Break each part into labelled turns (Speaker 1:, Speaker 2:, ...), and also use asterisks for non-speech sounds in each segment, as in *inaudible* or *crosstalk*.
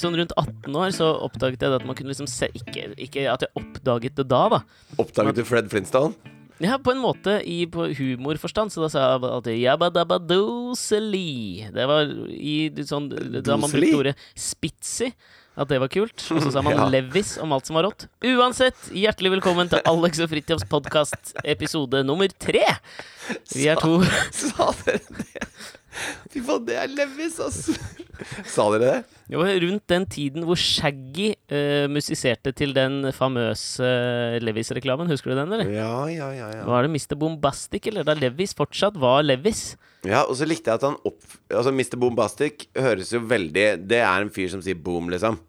Speaker 1: sånn rundt 18 år, så oppdaget jeg at man kunne liksom se Ikke, ikke at jeg oppdaget det da, da.
Speaker 2: Oppdaget du Fred Flintstone?
Speaker 1: Ja, på en måte i på humorforstand, så da sa jeg alltid Jabba dabba doseli. Det var i sånn Da man brukte ordet spitzy. At det var kult. Og så sa man *laughs*
Speaker 2: Ja.
Speaker 1: Levis om alt som var rått. Uansett, hjertelig velkommen til Alex og Fritjofs podkast, episode nummer tre. Vi er to
Speaker 2: Sa dere det? Fy faen, det er Levis, ass. *laughs* Sa dere det?
Speaker 1: Det var rundt den tiden hvor Shaggy uh, musiserte til den famøse eh, Levis-reklamen. Husker du den, eller?
Speaker 2: Ja, ja, ja. ja.
Speaker 1: Var det Mr. Bombastic, eller da Levis fortsatt var Levis?
Speaker 2: Ja, og så likte jeg at han opp... Altså, Mr. Bombastic høres jo veldig Det er en fyr som sier boom, liksom.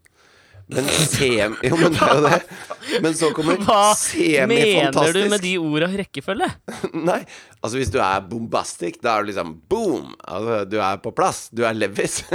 Speaker 2: Men sem... Jo, men det er jo det. Men så kommer
Speaker 1: Hva mener du med de orda rekkefølge? *laughs*
Speaker 2: Nei, altså hvis du er bombastic, da er du liksom boom. Altså, du er på plass. Du er Levis. *laughs*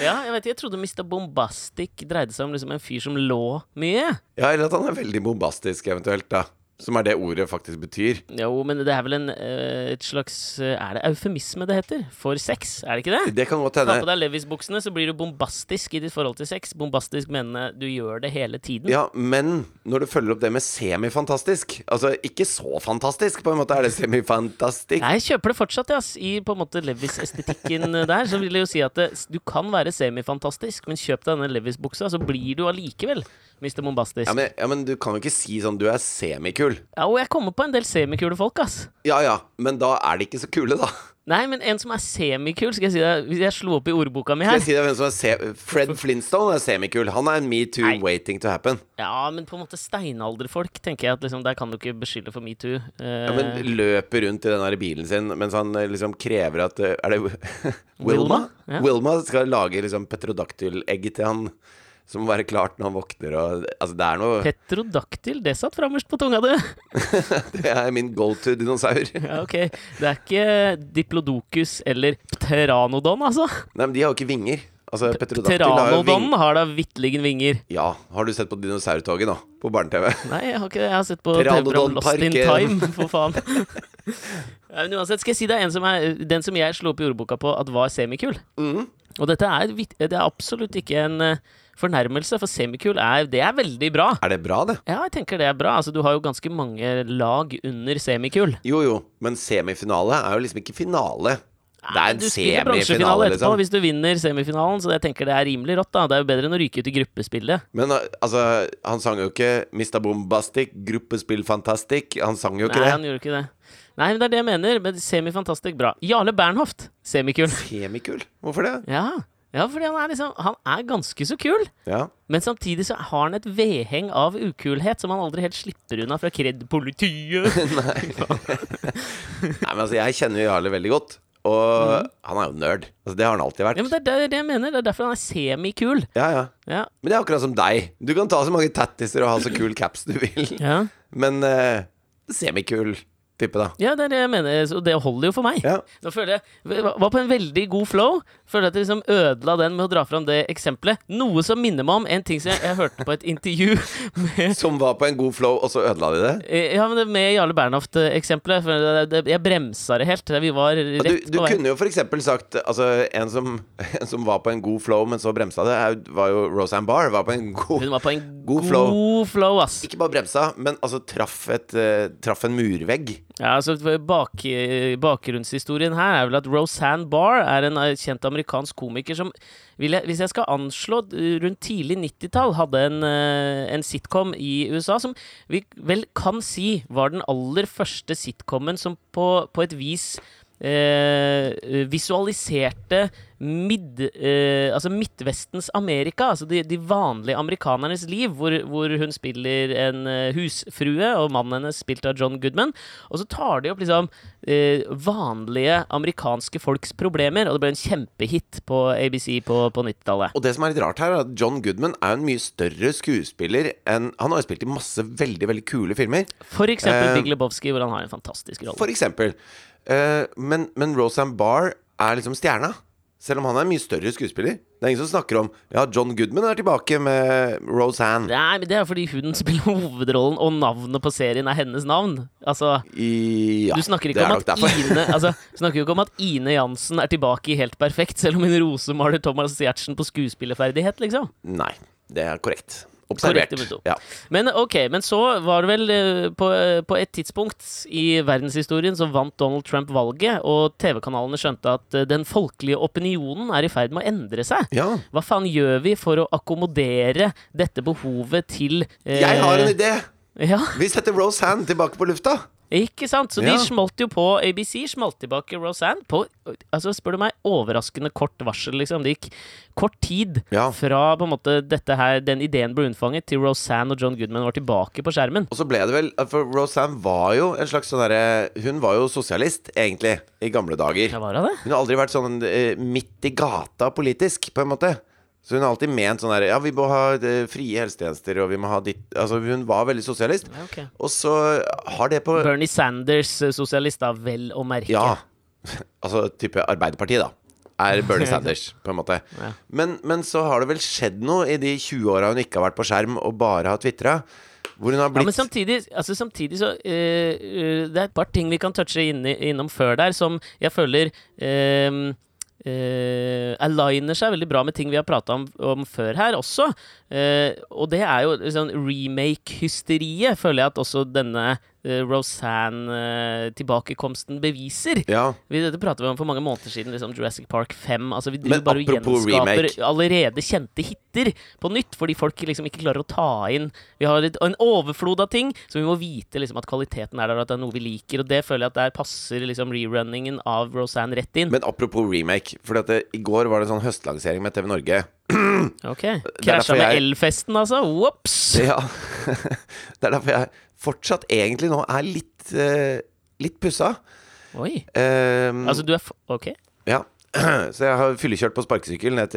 Speaker 1: Ja, jeg vet ikke, jeg trodde Mr. Bombastic dreide seg om liksom en fyr som lå mye.
Speaker 2: ja, eller at han er veldig bombastisk, eventuelt, da. Som er det ordet faktisk betyr.
Speaker 1: Jo, men det er vel en, eh, et slags eh, Er det eufemisme det heter? For sex, er det ikke det?
Speaker 2: Det kan godt
Speaker 1: Ta på deg Levis-buksene, så blir du bombastisk i ditt forhold til sex. Bombastisk mener du gjør det hele tiden.
Speaker 2: Ja, men når du følger opp det med semifantastisk Altså ikke så fantastisk, på en måte er det semifantastisk.
Speaker 1: Jeg kjøper det fortsatt, ass. I på en måte Levis-estetikken der, så vil jeg jo si at det, du kan være semifantastisk, men kjøp deg denne Levis-buksa, så blir du allikevel Mr. Bombastisk.
Speaker 2: Ja men, ja, men du kan jo ikke si sånn du er semikul.
Speaker 1: Ja, og jeg kommer på en del semikule folk, ass.
Speaker 2: Ja ja, men da er de ikke så kule, da.
Speaker 1: Nei, men en som er semikul, skal jeg si deg Hvis jeg slo opp i ordboka mi
Speaker 2: Skal
Speaker 1: her
Speaker 2: jeg si deg hvem som er se Fred Flintstone er semikul. Han er en metoo waiting to happen.
Speaker 1: Ja, men på en måte steinalderfolk, tenker jeg at liksom, der kan du ikke beskylde for metoo. Uh...
Speaker 2: Ja, men løper rundt i den der bilen sin mens han eh, liksom krever at eh, Er det *laughs* Wilma?
Speaker 1: Wilma? Ja.
Speaker 2: Wilma skal lage liksom petrodaktylegg til han som må være klart når han våkner og Altså, det er noe
Speaker 1: Petrodaktyl, det satt framerst på tunga, du. *laughs*
Speaker 2: Det er min go to dinosaur. *laughs*
Speaker 1: Ja, ok. Det er ikke Diplodocus eller Pteranodon, altså.
Speaker 2: Nei, men de har jo ikke vinger. Altså,
Speaker 1: Pteranodon har da vitterlig vinger.
Speaker 2: Ja, har du sett på Dinosaurtoget nå? På barne-TV? *laughs*
Speaker 1: Nei, jeg har ikke det. Jeg har sett på TV-program Lost in Time, for faen. Ja, men uansett, skal jeg si deg en som er Den som jeg slo opp i ordboka på at var semikul.
Speaker 2: Mm.
Speaker 1: Og dette er, det er absolutt ikke en eh, fornærmelse, for semikul er Det er veldig bra.
Speaker 2: Er det bra, det?
Speaker 1: Ja, jeg tenker det er bra. Altså, du har jo ganske mange lag under semikul.
Speaker 2: Jo jo, men semifinale er jo liksom ikke finale. Det er en
Speaker 1: du spiller
Speaker 2: semifinale,
Speaker 1: bronsefinale etterpå
Speaker 2: liksom.
Speaker 1: hvis du vinner semifinalen, så jeg tenker det er rimelig rått. da Det er jo bedre enn å ryke ut i gruppespillet.
Speaker 2: Men uh, altså, han sang jo ikke 'Mista Bombastic, gruppespill Fantastic. Han sang jo ikke
Speaker 1: Nei,
Speaker 2: det.
Speaker 1: han gjorde ikke det. Nei, men det er det jeg mener. Men Semifantastisk bra. Jarle Bernhoft, semikul.
Speaker 2: Semikul? Hvorfor det?
Speaker 1: Ja. Ja, fordi han er liksom Han er ganske så kul.
Speaker 2: Ja.
Speaker 1: Men samtidig så har han et vedheng av ukulhet som han aldri helt slipper unna fra Kred-politiet. *laughs* *laughs*
Speaker 2: Nei, men altså, jeg kjenner jo Jarle veldig godt. Og han er jo nerd. Altså, det har han alltid vært.
Speaker 1: Ja, men Det er det jeg mener. Det er derfor han er semikul.
Speaker 2: Ja, ja.
Speaker 1: Ja.
Speaker 2: Men det er akkurat som deg. Du kan ta så mange tattiser og ha så kul caps du vil.
Speaker 1: Ja. *laughs*
Speaker 2: Men uh, semikul type, da.
Speaker 1: ja, det er det jeg mener. og det holder jo for meg.
Speaker 2: Ja.
Speaker 1: Nå føler jeg Var på en veldig god flow. Føler at jeg liksom ødela den med å dra fram det eksempelet. Noe som minner meg om en ting som jeg, jeg hørte på et intervju *laughs* med
Speaker 2: Som var på en god flow, og så ødela de det?
Speaker 1: Eh, Ja, men det med Jarle Bernhoft-eksempelet. Jeg bremsa det helt. Vi var rett
Speaker 2: du du
Speaker 1: på vei.
Speaker 2: kunne jo eksempel sagt Altså, en som, *laughs* en som var på en god flow, men så bremsa det, var jo Roseanne Barr. Var på en god
Speaker 1: Hun var på en
Speaker 2: God
Speaker 1: god,
Speaker 2: flow.
Speaker 1: flow. ass.
Speaker 2: Ikke bare bremsa, men altså traff, et, eh, traff en murvegg.
Speaker 1: Ja, altså bak, Bakgrunnshistorien her er vel at Roseanne Barr er en eh, kjent amerikansk komiker som jeg, Hvis jeg skal anslå eh, rundt tidlig 90-tall, hadde en, eh, en sitcom i USA som vi vel kan si var den aller første sitcomen som på, på et vis eh, visualiserte mid, eh, altså Midtvestens Amerika, altså de, de vanlige amerikanernes liv, hvor, hvor hun spiller en eh, husfrue, og mannen hennes spilt av John Goodman. Og så tar de opp liksom eh, vanlige amerikanske folks problemer, og det ble en kjempehit på ABC på, på 90-tallet.
Speaker 2: Og det som er litt rart her, er at John Goodman er en mye større skuespiller enn Han har jo spilt i masse veldig, veldig kule filmer.
Speaker 1: For eksempel
Speaker 2: Eh,
Speaker 1: Big Lebowski, hvor han har en fantastisk rolle.
Speaker 2: For eksempel. Eh, men, men Roseanne Barr er liksom stjerna. Selv om han er en mye større skuespiller. Det er ingen som snakker om Ja, John Goodman er tilbake med Roseanne.
Speaker 1: Nei, men det er fordi hun *laughs* spiller hovedrollen, og navnet på serien er hennes navn. Altså,
Speaker 2: I, ja,
Speaker 1: du snakker ikke om at. Ine *laughs* altså, snakker ikke om at Ine Jansen er tilbake i Helt perfekt, selv om hun rosemaler Thomas Giertsen på skuespillerferdighet, liksom.
Speaker 2: Nei, det er korrekt. Observert. Ja.
Speaker 1: Men ok, men så var det vel eh, på, eh, på et tidspunkt i verdenshistorien så vant Donald Trump valget, og TV-kanalene skjønte at eh, den folkelige opinionen er i ferd med å endre seg.
Speaker 2: ja.
Speaker 1: Hva faen gjør vi for å akkommodere dette behovet til eh,
Speaker 2: Jeg har en idé!
Speaker 1: Ja,
Speaker 2: Vi setter Roseanne tilbake på lufta.
Speaker 1: Ikke sant? Så
Speaker 2: Ja.
Speaker 1: de smalt jo på ABC, smalt tilbake Roseanne på altså spør du meg, overraskende kort varsel, liksom. Det gikk kort tid
Speaker 2: Ja.
Speaker 1: fra på en måte dette her, den ideen ble unnfanget, til Roseanne og John Goodman var tilbake på skjermen.
Speaker 2: Og så ble det vel For Roseanne var jo en slags sånn derre Hun var jo sosialist, egentlig, i gamle dager.
Speaker 1: Ja, var det det?
Speaker 2: Hun har aldri vært sånn eh, midt i gata politisk, på en måte. Så hun har alltid ment sånn der Ja, vi må ha eh, frie helsetjenester, og vi må ha ditt Altså, hun var veldig sosialist.
Speaker 1: Okay.
Speaker 2: Og så har det på
Speaker 1: Bernie Sanders, eh, sosialist, da, vel å merke.
Speaker 2: Ja. *laughs* Altså type Arbeiderpartiet, da. Er *laughs* Bernie Sanders, på en måte.
Speaker 1: Ja.
Speaker 2: Men, men så har det vel skjedd noe i de 20 åra hun ikke har vært på skjerm og bare har tvitra. Hvor hun har blitt Ja,
Speaker 1: men samtidig, altså samtidig så uh, uh, Det er et par ting vi kan touche inn, innom før der, som jeg føler eh, eh, aligner seg veldig bra med ting vi har prata om, om før her også. Uh, og det er jo sånn remake-hysteriet, føler jeg at også denne eh, Roseanne-tilbakekomsten beviser.
Speaker 2: Ja.
Speaker 1: Vi, dette pratet vi om for mange måneder siden, liksom Jurassic Park 5. Altså, vi
Speaker 2: Men
Speaker 1: bare gjenskaper
Speaker 2: remake.
Speaker 1: allerede kjente hiter på nytt, fordi folk liksom ikke klarer å ta inn Vi har litt, en overflod av ting, så vi må vite liksom at kvaliteten er der, og at det er noe vi liker. Og det føler jeg at der passer liksom rerunningen av Roseanne rett inn.
Speaker 2: Men apropos remake. For I går var det en sånn høstlansering med TV Norge.
Speaker 1: ok, Krasja med
Speaker 2: jeg-
Speaker 1: elfesten, altså. Ops!
Speaker 2: Ja. *laughs* det er derfor jeg fortsatt egentlig nå er litt uh, Litt pussa.
Speaker 1: Oi.
Speaker 2: Um,
Speaker 1: Altså, du er f Ok.
Speaker 2: Ja. *clears throat* Så jeg har fyllekjørt på sparkesykkel ned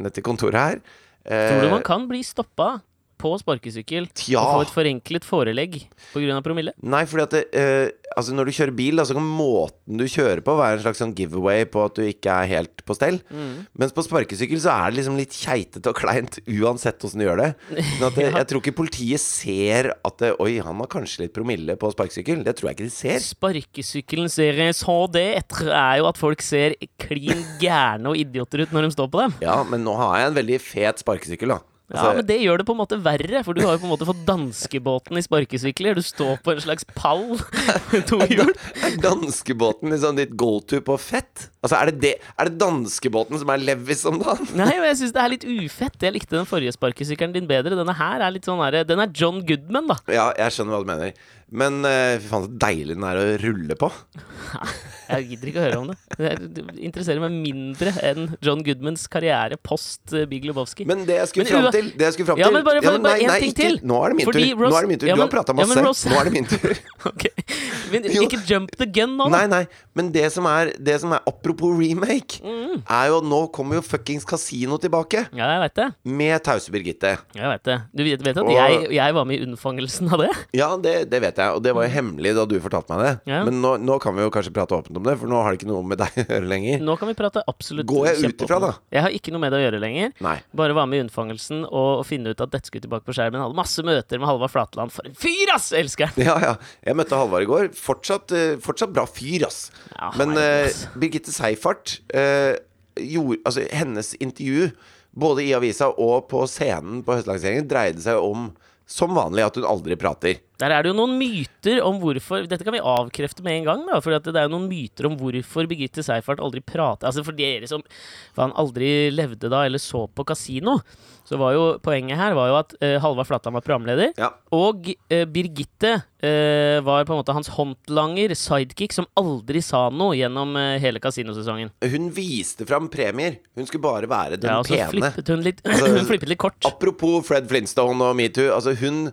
Speaker 2: ned til kontoret her.
Speaker 1: Tror du
Speaker 2: Eh,
Speaker 1: man kan bli stoppa på sparkesykkel
Speaker 2: ja.
Speaker 1: og få et forenklet forelegg pga. promille?
Speaker 2: Nei, fordi at det, eh, altså når du kjører bil, da, så kan måten du kjører på, være en slags sånn giveaway på at du ikke er helt på stell.
Speaker 1: Mm.
Speaker 2: Mens på sparkesykkel så er det liksom litt keitete og kleint uansett åssen du gjør det. Sånn at det, *laughs*
Speaker 1: Ja.
Speaker 2: Jeg tror ikke politiet ser at det, Oi, han har kanskje litt promille på sparkesykkel. Det tror jeg ikke de ser.
Speaker 1: Sparkesykkelens så det etter er jo at folk ser klin gærne og idioter ut når de står på dem.
Speaker 2: Ja, men nå har jeg en veldig fet sparkesykkel, da.
Speaker 1: Ja,
Speaker 2: Altså,
Speaker 1: men det gjør det på en måte verre, for du har jo på en måte fått danskebåten i sparkesykler. Du står på en slags pall med *laughs* to hjul.
Speaker 2: Er danskebåten liksom ditt go to på fett? Altså, er det, det, er det danskebåten som er Levis om dagen? *laughs*
Speaker 1: Nei, men jeg syns det er litt ufett. Jeg likte den forrige sparkesykkelen din bedre. Denne her er litt sånn her, Den er John Goodman, da.
Speaker 2: Ja, jeg skjønner hva du mener. Men uh, fy faen, så deilig den er å rulle på. *laughs*
Speaker 1: Jeg gidder ikke å høre om det. Det interesserer meg mindre enn John Goodmans karriere post eh, Big Lebowski.
Speaker 2: Men det jeg skulle
Speaker 1: Men
Speaker 2: fram til Det jeg skulle fram
Speaker 1: Ja, men bare- bare- bare en
Speaker 2: nei,
Speaker 1: ting
Speaker 2: ikke-
Speaker 1: til.
Speaker 2: Nå er det min
Speaker 1: Fordi
Speaker 2: tur.
Speaker 1: Ross,
Speaker 2: Nå er det min tur.
Speaker 1: Ja,
Speaker 2: Du har prata masse.
Speaker 1: ja, Ross.
Speaker 2: Nå er det min tur.
Speaker 1: okay. Men ikke jump the gun nå, da.
Speaker 2: Nei, nei. Men det som er, det som er apropos remake,
Speaker 1: Mm.
Speaker 2: er jo at nå kommer jo fuckings Casino tilbake.
Speaker 1: Ja, jeg vet det.
Speaker 2: Med Tause Birgitte.
Speaker 1: Jeg vet det. Du vet, vet at
Speaker 2: Og-
Speaker 1: jeg, jeg var med i unnfangelsen av det?
Speaker 2: Ja, det, det vet jeg, og det var jo hemmelig da du fortalte meg det.
Speaker 1: Ja.
Speaker 2: Men nå, nå kan vi jo kanskje prate åpent om det, for nå har det ikke noe med deg *laughs* å gjøre lenger.
Speaker 1: Nå kan vi prate absolutt
Speaker 2: Går jeg ut ifra, da?
Speaker 1: Jeg har ikke noe med det å gjøre lenger.
Speaker 2: Nei.
Speaker 1: Bare var med i unnfangelsen og, og finne ut at dette skulle tilbake på skjermen. Hadde masse møter med Halvard Flatland. For en fyr, ass! Elsker jeg!
Speaker 2: Ja, ja. Jeg møtte Halvard i går. Fortsatt, eh, fortsatt bra fyr, ass.
Speaker 1: Ja,
Speaker 2: Men
Speaker 1: nei, ass. Uh.
Speaker 2: Birgitte Seifert eh, gjorde Altså, hennes intervju, både i avisa og på scenen på høstlanseringen, dreide seg om, som vanlig, at hun aldri prater.
Speaker 1: Der er det jo noen myter om hvorfor Dette kan vi avkrefte med en gang, da. For det er jo noen myter om hvorfor Birgitte Seifert aldri prata Altså for dere som han aldri levde da eller så på Kasino, så var jo poenget her var jo at uh, Halvard Flatland var programleder.
Speaker 2: Ja.
Speaker 1: Og uh, Birgitte uh, var på en måte hans håndlanger, sidekick, som aldri sa noe gjennom uh, hele kasinosesongen.
Speaker 2: Hun viste fram premier. Hun skulle bare være den
Speaker 1: Ja, og så
Speaker 2: pene.
Speaker 1: flippet hun litt
Speaker 2: Altså, *laughs*
Speaker 1: Hun flippet litt kort.
Speaker 2: Apropos Fred Flintstone og metoo. Altså, hun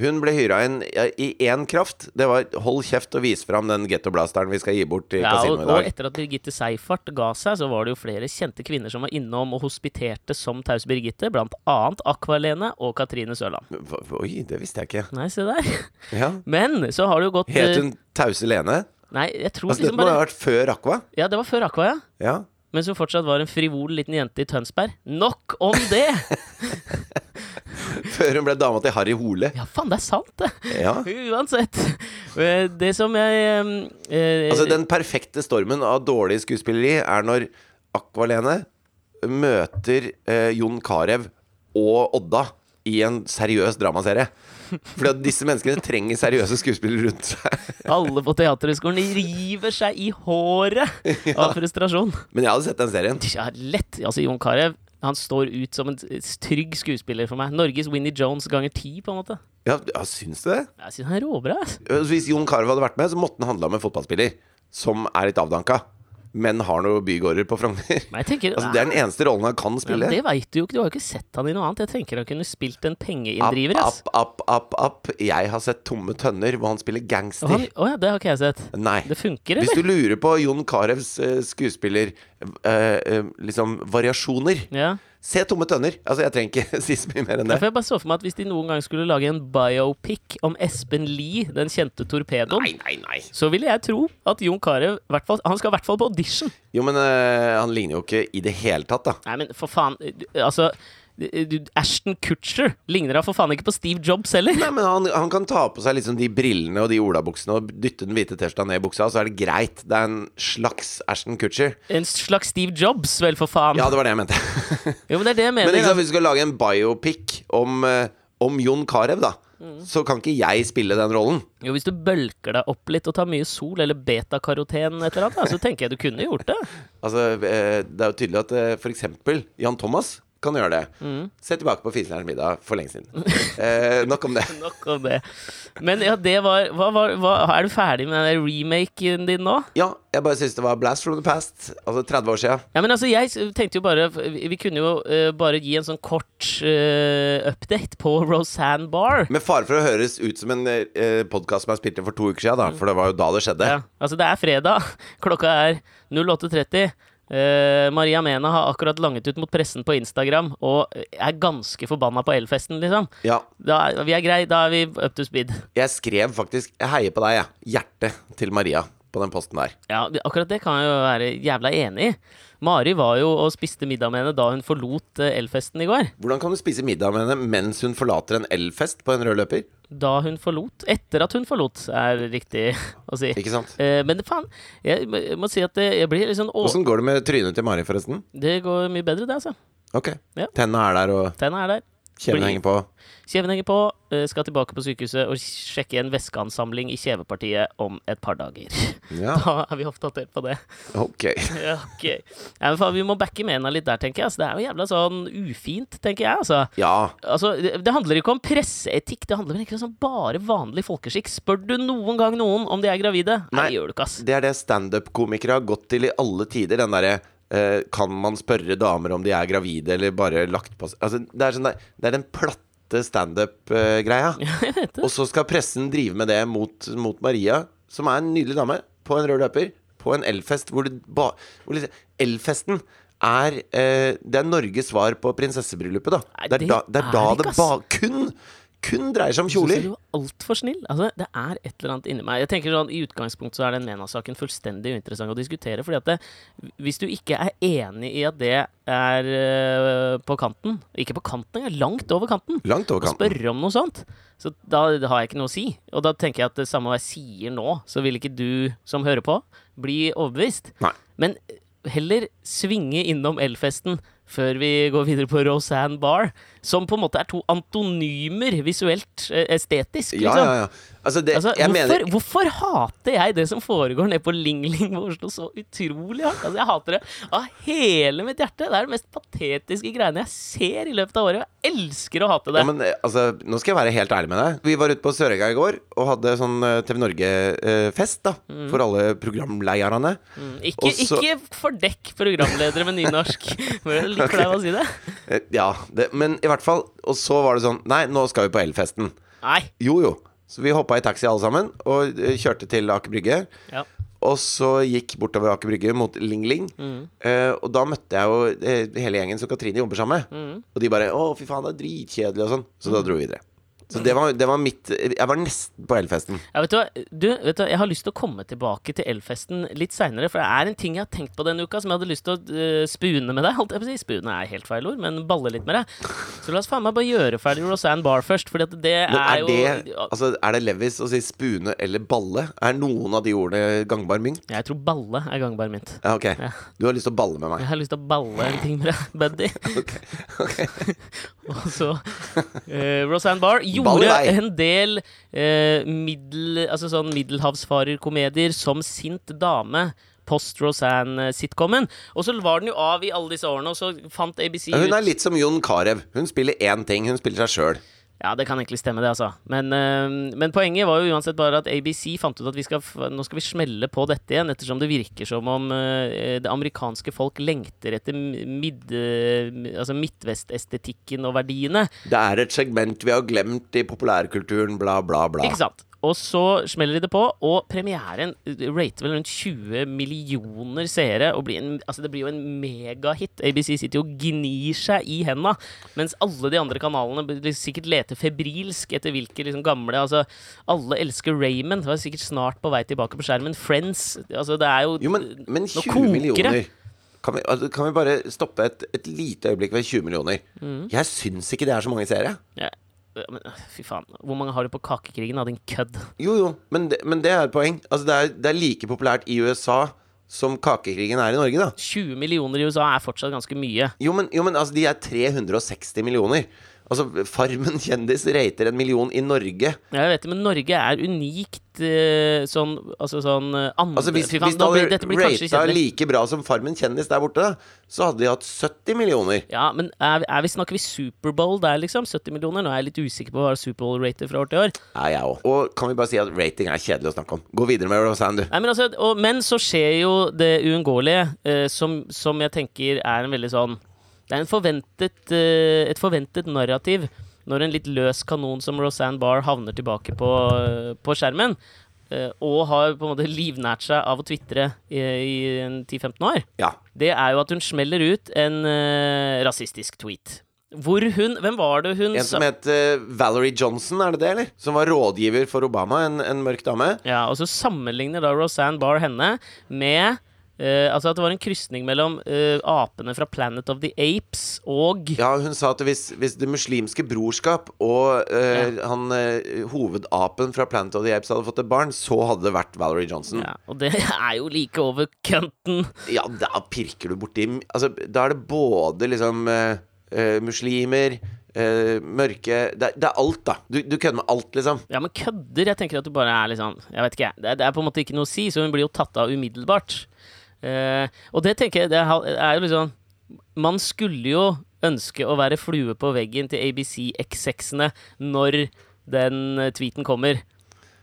Speaker 2: hun ble hyra inn i én kraft. Det var 'hold kjeft og vis fram den gettoblasteren vi skal gi bort til
Speaker 1: Ja,
Speaker 2: kasino
Speaker 1: og,
Speaker 2: dag'.
Speaker 1: og etter at Birgitte Seifert ga seg, så var det jo flere kjente kvinner som var innom og hospiterte som Tause Birgitte, blant annet Akvalene og Katrine Sørland.
Speaker 2: Oi, det visste jeg ikke.
Speaker 1: Nei, se der. *laughs*
Speaker 2: Ja.
Speaker 1: Men så har det jo gått
Speaker 2: Het
Speaker 1: eh,
Speaker 2: hun Tause Lene?
Speaker 1: Nei, jeg tror
Speaker 2: Altså, dette
Speaker 1: liksom
Speaker 2: må ha vært før Aqua.
Speaker 1: Ja, det var før Aqua, ja.
Speaker 2: Ja.
Speaker 1: Mens hun fortsatt var en frivol liten jente i Tønsberg. Nok om det! *laughs*
Speaker 2: Før hun ble dama til Harry Hole.
Speaker 1: Ja, faen, det er sant, det.
Speaker 2: Ja.
Speaker 1: Uansett. Eh, Det som jeg eh,
Speaker 2: Altså, den perfekte stormen av dårlig skuespilleri er når Akvalene møter eh, Jon Carew og Odda i en seriøs dramaserie. Fordi at disse menneskene trenger seriøse skuespillere rundt seg.
Speaker 1: Alle på Teaterhøgskolen river seg i håret *laughs* av frustrasjon.
Speaker 2: Men jeg hadde sett den serien.
Speaker 1: Ja, lett. Altså, Jon Carew han står ut som en trygg skuespiller for meg. Norges Winnie Jones ganger ti, på en måte.
Speaker 2: Ja, ja syns du det?
Speaker 1: Jeg synes han er råbra.
Speaker 2: Hvis Jon Carew hadde vært med, så måtte han handla om en fotballspiller som er litt avdanka, men har noen bygårder på Frogner.
Speaker 1: Jeg tenker *laughs*
Speaker 2: Altså, det er den eneste rollen han kan spille.
Speaker 1: men Det veit du jo ikke. Du har jo ikke sett han i noe annet. Jeg tenker han kunne spilt en pengeinndriver.
Speaker 2: app, app, app, app. Jeg har sett Tomme tønner hvor han spiller gangster.
Speaker 1: Å oh, ja, det har ikke jeg sett.
Speaker 2: Nei.
Speaker 1: Det funker,
Speaker 2: Hvis du lurer på Jon Carews uh, skuespiller eh, eh, liksom variasjoner,
Speaker 1: Ja.
Speaker 2: se Tomme tønner. Altså, jeg trenger ikke *laughs* si så mye mer enn
Speaker 1: Ja,
Speaker 2: det.
Speaker 1: for jeg bare så for meg at Hvis de noen gang skulle lage en biopic om Espen Lie, den kjente torpedoen,
Speaker 2: Nei, nei, nei.
Speaker 1: så ville jeg tro at Jon Carew Han skal i hvert fall på audition.
Speaker 2: Jo, men eh, han ligner jo ikke i det hele tatt, da.
Speaker 1: Nei, men for faen Altså Ashton Kutcher ligner da for faen ikke på Steve Jobs heller.
Speaker 2: Nei, men han, han kan ta på seg liksom de brillene og de olabuksene og dytte den hvite T-skjorta ned i buksa, så er det greit. Det er en slags Ashton Kutcher.
Speaker 1: En slags Steve Jobs, vel, for faen.
Speaker 2: Ja, det var det jeg mente. *laughs*
Speaker 1: Jo, men det er det jeg mener.
Speaker 2: Men
Speaker 1: liksom,
Speaker 2: hvis du skal lage en biopic om, eh, om Jon Carew, da, så kan ikke jeg spille den rollen.
Speaker 1: Jo, hvis du bølker deg opp litt og tar mye sol, eller betakaroten et eller annet, så tenker jeg du kunne gjort det. *laughs*
Speaker 2: Altså, eh, det er jo tydelig at eh, for eksempel Jan Thomas kan gjøre det. Se tilbake på Fiselærens middag for lenge siden. Eh, nok om det. *laughs*
Speaker 1: Nok om det. Men ja, det var, hva, var- hva, Er du ferdig med den remaken din nå?
Speaker 2: Ja, jeg bare syns det var blast from the past. Altså 30 år sia.
Speaker 1: Ja, men altså, jeg tenkte jo bare Vi kunne jo uh, bare gi en sånn kort uh, update på Roseanne Barr.
Speaker 2: Med fare for å høres ut som en uh, podkast som jeg spilte for to uker sia, da. For det var jo da det skjedde.
Speaker 1: Ja, altså, det er fredag. *laughs* Klokka er 08.30. Eh, Maria Mena har akkurat langet ut mot pressen på Instagram og er ganske forbanna på Elfesten, liksom.
Speaker 2: Ja.
Speaker 1: Da er, vi er grei, da er vi up to speed.
Speaker 2: Jeg skrev faktisk Jeg heier på deg, jeg. Hjertet til Maria på den posten der.
Speaker 1: Ja, akkurat det kan jeg jo være jævla enig i. Mari var jo og spiste middag med henne da hun forlot eh, Elfesten i går.
Speaker 2: Hvordan kan du spise middag med henne mens hun forlater en elfest på en rød løper?
Speaker 1: Da hun forlot. Etter at hun forlot, er riktig å si.
Speaker 2: Ikke sant?
Speaker 1: Eh, men faen, jeg må- si at det, jeg blir litt sånn
Speaker 2: Åssen går det med trynet til Mari, forresten?
Speaker 1: Det går mye bedre, det, altså.
Speaker 2: Ok.
Speaker 1: Ja.
Speaker 2: Tenna er der, og
Speaker 1: Tenna er der.
Speaker 2: Kjeven henger på.
Speaker 1: Kjeven henger på. eh, Skal tilbake på sykehuset og sjekke en væskeansamling i kjevepartiet om et par dager. *laughs*
Speaker 2: Ja,
Speaker 1: Da er vi oppdatert på det.
Speaker 2: ok. *laughs*
Speaker 1: okay. Ja, faen, vi må backe Mena litt der, tenker jeg. Altså, det er jo jævla sånn ufint, tenker jeg. Altså.
Speaker 2: Ja.
Speaker 1: Altså, det, det handler ikke om presseetikk, det handler ikke om bare vanlig folkeskikk. Spør du noen gang noen om de er gravide? Nei,
Speaker 2: Nei.
Speaker 1: gjør du ikke, ass.
Speaker 2: Det er det standup-komikere har gått til i alle tider. Den derre eh, Kan man spørre damer om de er gravide, eller bare lagt på Altså, det er, sånn det er den platte standup-greia. *laughs*
Speaker 1: Det.
Speaker 2: Og så skal pressen drive med det mot, mot Maria, som er en nydelig dame, på en rød løper, på en elfest hvor det ba... Hvor liksom, elfesten er eh, Det er Norges svar på prinsessebryllupet, da.
Speaker 1: Nei,
Speaker 2: Det er da det, er da det ba, kun, kun dreier seg om kjoler.
Speaker 1: du var altfor snill. Altså, det er et eller annet inni meg. Jeg tenker sånn, I utgangspunktet så er den Mena-saken fullstendig uinteressant å diskutere. fordi at det, Hvis du ikke er enig i at det er øh, på kanten Ikke på kanten engang, langt over kanten.
Speaker 2: Langt over kanten.
Speaker 1: spørre om noe sånt. Så da har jeg ikke noe å si. Og da tenker jeg at det samme hva jeg sier nå, så vil ikke du som hører på, bli overbevist.
Speaker 2: Nei.
Speaker 1: Men heller svinge innom Elfesten før vi går videre på Roseanne Barr, som på en måte er to antonymer visuelt eh, estetisk.
Speaker 2: Ja,
Speaker 1: Liksom.
Speaker 2: ja, ja. Altså, det,
Speaker 1: Altså, hvorfor,
Speaker 2: mener
Speaker 1: hvorfor hater jeg det som foregår nede på Ling Ling på Oslo så utrolig hardt? Altså, jeg hater det av hele mitt hjerte. Det er de mest patetiske greiene jeg ser i løpet av året. Jeg elsker å hate det.
Speaker 2: ja, men, eh, altså, Nå skal jeg være helt ærlig med deg. Vi var ute på Sørøya i går og hadde sånn eh, TV Norge-fest da for alle programlederne.
Speaker 1: Mm, ikke,
Speaker 2: og så-
Speaker 1: ikke fordekk programledere med nynorsk. *laughs* Litt flau okay. å si det.
Speaker 2: Ja, det, men i hvert fall. Og så var det sånn Nei, nå skal vi på elfesten.
Speaker 1: Nei.
Speaker 2: Jo, jo. Så vi hoppa i taxi alle sammen og eh, kjørte til Aker Brygge.
Speaker 1: Ja.
Speaker 2: Og så gikk bortover Aker Brygge mot Ling Ling.
Speaker 1: Mm.
Speaker 2: Uh, og da møtte jeg jo eh, hele gjengen som Katrine jobber sammen med.
Speaker 1: Mm.
Speaker 2: Og de bare 'Å, fy faen, det er dritkjedelig', og sånn. Så da dro vi videre. Så det var, det var mitt Jeg var nesten på Elfesten.
Speaker 1: Ja, vet du, hva? du, vet du. Jeg har lyst til å komme tilbake til Elfesten litt seinere. For det er en ting jeg har tenkt på denne uka som jeg hadde lyst til å uh, spune med deg. Holdt jeg på å si. Spune er helt feil ord, men balle litt med deg. Så la oss faen meg bare gjøre ferdig Rosanne Barr først. At det er,
Speaker 2: er, det, jo altså, er det Levis å si spune eller balle? Er noen av de ordene gangbar mynt?
Speaker 1: Jeg tror balle er gangbar mynt.
Speaker 2: Ja, ok.
Speaker 1: Ja.
Speaker 2: Du har lyst til å balle med meg?
Speaker 1: Jeg har lyst til å balle en ting med deg, *laughs* buddy.
Speaker 2: Ok, okay. *laughs*
Speaker 1: Og så uh, Rosanne Barr
Speaker 2: i
Speaker 1: gjorde en del eh, middel, altså sånn middelhavsfarerkomedier som sint dame. Post-Rosanne-sitcomen. Og så var den jo av i alle disse årene, og så fant ABC
Speaker 2: ut Hun er litt som Jon Carew. Hun spiller én ting. Hun spiller seg sjøl.
Speaker 1: Ja, det kan egentlig stemme, det, altså. Men, eh, men poenget var jo uansett bare at ABC fant ut at vi skal, nå skal vi smelle på dette igjen, ettersom det virker som om eh, det amerikanske folk lengter etter mid, eh, altså midtvestestetikken og verdiene.
Speaker 2: Det er et segment vi har glemt i populærkulturen, bla, bla, bla.
Speaker 1: Ikke sant? Og så smeller de det på, og premieren rater vel rundt 20 millioner seere. Og blir en, altså det blir jo en megahit. ABC sitter jo og gnir seg i henda, mens alle de andre kanalene sikkert leter febrilsk etter hvilke liksom gamle Altså, alle elsker Raymond. Var sikkert snart på vei tilbake på skjermen. Friends. Altså, det er jo
Speaker 2: Jo, men, men 20
Speaker 1: koker
Speaker 2: millioner kan vi, altså, kan vi bare stoppe et, et lite øyeblikk ved 20 millioner?
Speaker 1: Mm.
Speaker 2: Jeg syns ikke det er så mange seere.
Speaker 1: ja, Fy faen. Hvor mange har du på Kakekrigen, da, din kødd?
Speaker 2: Jo, jo, men det, men det er et poeng. Altså, det, er, det er like populært i USA som kakekrigen er i Norge, da.
Speaker 1: 20 millioner i USA er fortsatt ganske mye.
Speaker 2: Jo, men, jo, men altså, de er 360 millioner. Altså, Farmen kjendis rater en million i Norge.
Speaker 1: Ja, Jeg vet det, men Norge er unikt eh, sånn Altså sånn eh, andre
Speaker 2: Altså Hvis, hvis det hadde rata like bra som Farmen kjendis der borte, så hadde de hatt 70 millioner.
Speaker 1: Ja, men er, er vi, snakker vi Superbowl der, liksom? 70 millioner? Nå er jeg litt usikker på hva Superbowl rater fra år til år.
Speaker 2: Ja, jeg òg. Og kan vi bare si at rating er kjedelig å snakke om. Gå videre med Rosanne, du.
Speaker 1: Nei, men, altså, og, men så skjer jo det uunngåelige, eh, som, som jeg tenker er en veldig sånn Det er en forventet, eh, et forventet narrativ når en litt løs kanon som Rosanne Barr havner tilbake på, eh, på skjermen. eh, Og har på en måte livnært seg av å tvitre i, i en 10-15 år.
Speaker 2: Ja.
Speaker 1: det er jo at hun smeller ut en uh, rasistisk tweet. Hvor hun Hvem var det hun
Speaker 2: En som het uh, Valerie Johnson, er det det, eller? Som var rådgiver for Obama, en, en mørk dame.
Speaker 1: Ja, og så sammenligner da Rosanne Barr henne med eh, altså at det var en krysning mellom uh, apene fra Planet of the Apes og
Speaker 2: Ja, hun sa at hvis, hvis Det muslimske brorskap og eh, han eh, hovedapen fra Planet of the Apes hadde fått et barn, så hadde det vært Valerie Johnson.
Speaker 1: ja, Og det *laughs* er jo like over kønten.
Speaker 2: Ja, da pirker du borti Altså, da er det både liksom muslimer, Uh, mørke det, det er alt, da. Du, du kødder med alt, liksom.
Speaker 1: Ja, men kødder? Jeg tenker at du bare er sånn Jeg vet ikke, jeg. Det, det er på en måte ikke noe å si, så hun blir jo tatt av umiddelbart. Eh, og det tenker jeg det er jo liksom Man skulle jo ønske å være flue på veggen til ABC X6-ene når den eh, tweeten kommer.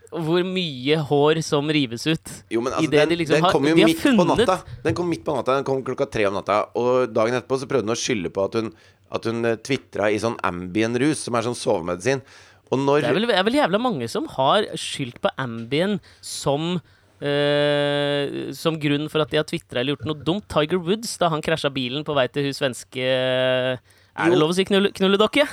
Speaker 1: Hvor mye hår som rives ut.
Speaker 2: Jo, men altså, den,
Speaker 1: de liksom
Speaker 2: den kom jo
Speaker 1: har
Speaker 2: midt på natta. Den kom midt på natta, den kom klokka tre om natta. Og dagen etterpå så prøvde hun å skylde på at hun, at hun tvitra i sånn Ambien-rus, som er sånn sovemedisin. Og når
Speaker 1: Det er vel, er vel jævla mange som har skyldt på Ambien som eh, Som grunn for at de har tvitra eller gjort noe dumt. Tiger Woods, da han krasja bilen på vei til hun svenske Er det lov å si knull, knulledokke?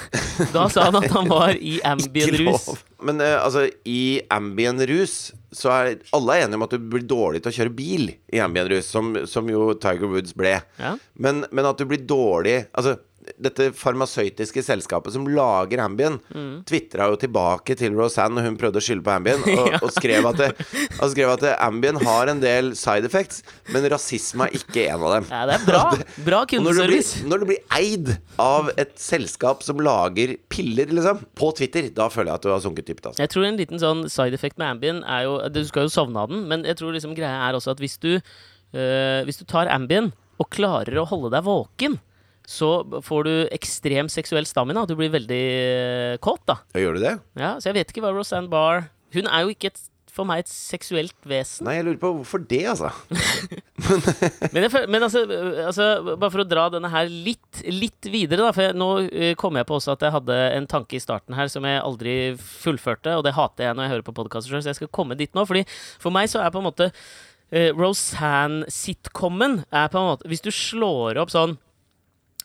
Speaker 1: Da sa han at han var i *laughs*
Speaker 2: Ikke
Speaker 1: Ambien-rus.
Speaker 2: Men uh, altså, i Ambien-rus så er alle er enige om at du blir dårlig til å kjøre bil i Ambien-rus, som, som jo Tiger Woods ble.
Speaker 1: Ja.
Speaker 2: Men, men at du blir dårlig Altså, dette farmasøytiske selskapet som lager Ambien,
Speaker 1: Mm.
Speaker 2: tvitra jo tilbake til Rosanne når hun prøvde å skylde på Ambien, og, *laughs* og skrev at, det, og skrev at det, Ambien har en del side effects, men rasisme er ikke en av dem.
Speaker 1: Ja, det er bra. *laughs* Bra
Speaker 2: kundeservice. når når du blir eid av et selskap som lager piller, liksom, på Twitter, da føler jeg at du har sunket dypt. Altså.
Speaker 1: Jeg tror en liten sånn side effect med Ambien er jo Du skal jo sovne av den, men jeg tror liksom greia er også at hvis du øh, Hvis du tar Ambien og klarer å holde deg våken, så får du ekstrem seksuell stamina. Du blir veldig eh, kåt, da.
Speaker 2: Ja, Gjør du det?
Speaker 1: Ja, så jeg vet ikke hva Rosanne Barr Hun er jo ikke et, for meg et seksuelt vesen.
Speaker 2: Nei, jeg lurer på hvorfor det, altså. *laughs*
Speaker 1: Men, jeg, men altså, altså, bare for å dra denne her litt, litt videre, da. For jeg, nå øh, kom jeg på også at jeg hadde en tanke i starten her som jeg aldri fullførte, og det hater jeg når jeg hører på podkaster sjøl, så jeg skal komme dit nå. Fordi for meg så er på en måte uh, Rosanne-sitcomen er på en måte Hvis du slår opp sånn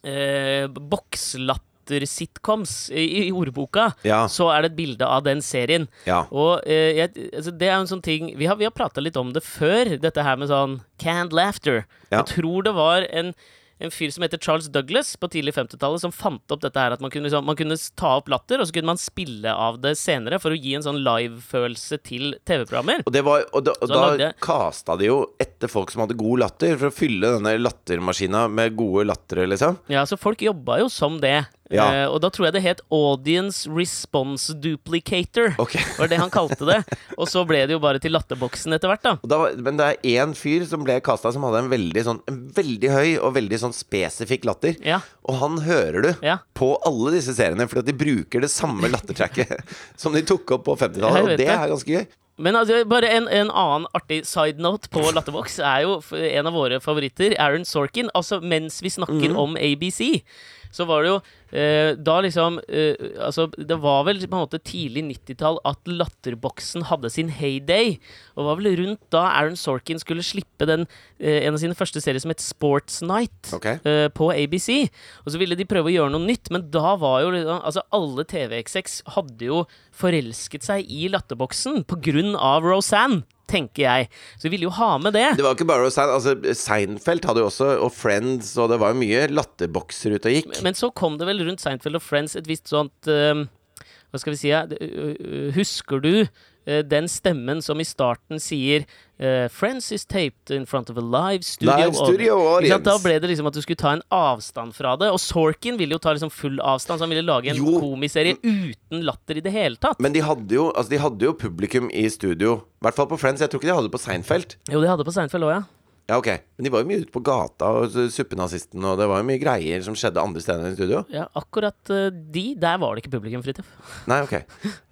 Speaker 1: uh, bokslatter latter-sitcoms i, i ordboka,
Speaker 2: Ja.
Speaker 1: så er det et bilde av den serien.
Speaker 2: Ja.
Speaker 1: Og eh, jeg, altså, det er en sånn ting Vi har, vi har prata litt om det før, dette her med sånn canned laughter.
Speaker 2: Ja.
Speaker 1: Jeg tror det var en en fyr som heter Charles Douglas på tidlig 50-tallet, som fant opp dette her at man kunne, liksom, man kunne ta opp latter, og så kunne man spille av det senere for å gi en sånn live-følelse til TV-programmer.
Speaker 2: Og, det var, og da, og da
Speaker 1: lagde-
Speaker 2: kasta de jo etter folk som hadde god latter, for å fylle denne lattermaskina med gode lattere, liksom.
Speaker 1: Ja, så folk jobba jo som det.
Speaker 2: Ja.
Speaker 1: Uh, og da tror jeg det het Audience Response Duplicator.
Speaker 2: Okay.
Speaker 1: Var det han kalte det. Og så ble det jo bare til latterboksen etter hvert, da.
Speaker 2: Da, men det er én fyr som ble kasta som hadde en veldig, sånn, en veldig høy og veldig sånn spesifikk latter.
Speaker 1: Ja.
Speaker 2: Og han hører du
Speaker 1: Ja.
Speaker 2: på alle disse seriene, fordi de bruker det samme lattertracket *laughs* som de tok opp på 50-tallet. Og det
Speaker 1: det.
Speaker 2: er ganske gøy.
Speaker 1: Men altså, bare en, en annen artig side note på Latterbox er jo en av våre favoritter, Aaron Sorkin. Altså, mens vi snakker om ABC, så var det jo eh, da liksom eh, Altså, det var vel på en måte tidlig 90-tall at Latterboksen hadde sin heyday. Og var vel rundt da Aaron Sorkin skulle slippe den eh, en av sine første serier som het Sports Night.
Speaker 2: okay.
Speaker 1: eh, på ABC. Og så ville de prøve å gjøre noe nytt, men da var jo liksom Altså, alle TV-execs hadde jo forelsket seg i Latterboksen på grunn av Roseanne, tenker jeg. Så de ville jo ha med det.
Speaker 2: Det var ikke bare Roseanne. Altså, Seinfeld hadde jo også, og Friends, og det var jo mye latterbokser ute og gikk.
Speaker 1: Men så kom det vel rundt Seinfeld og Friends et visst sånt eh, Hva skal vi si? det, ø- Husker du uh, den stemmen som i starten sier eh, 'Friends is taped in front of a live studio'.
Speaker 2: Live studio
Speaker 1: audience. Da ble det liksom at du skulle ta en avstand fra det. Og Sorkin ville jo ta liksom full avstand, så han ville lage en
Speaker 2: Jo.
Speaker 1: komiserie uten latter i det hele tatt.
Speaker 2: Men de hadde, jo, altså, de hadde jo publikum i studio. I hvert fall på Friends. Jeg tror ikke de hadde det på Seinfeld.
Speaker 1: Jo, de hadde på Seinfeld òg, ja.
Speaker 2: Ja, ok Men de var jo mye ute på gata, og suppenazisten, og det var jo mye greier som skjedde andre steder enn i studio.
Speaker 1: ja. Akkurat eh, de, der var det ikke publikum, Fridtjof. *laughs*
Speaker 2: Nei, ok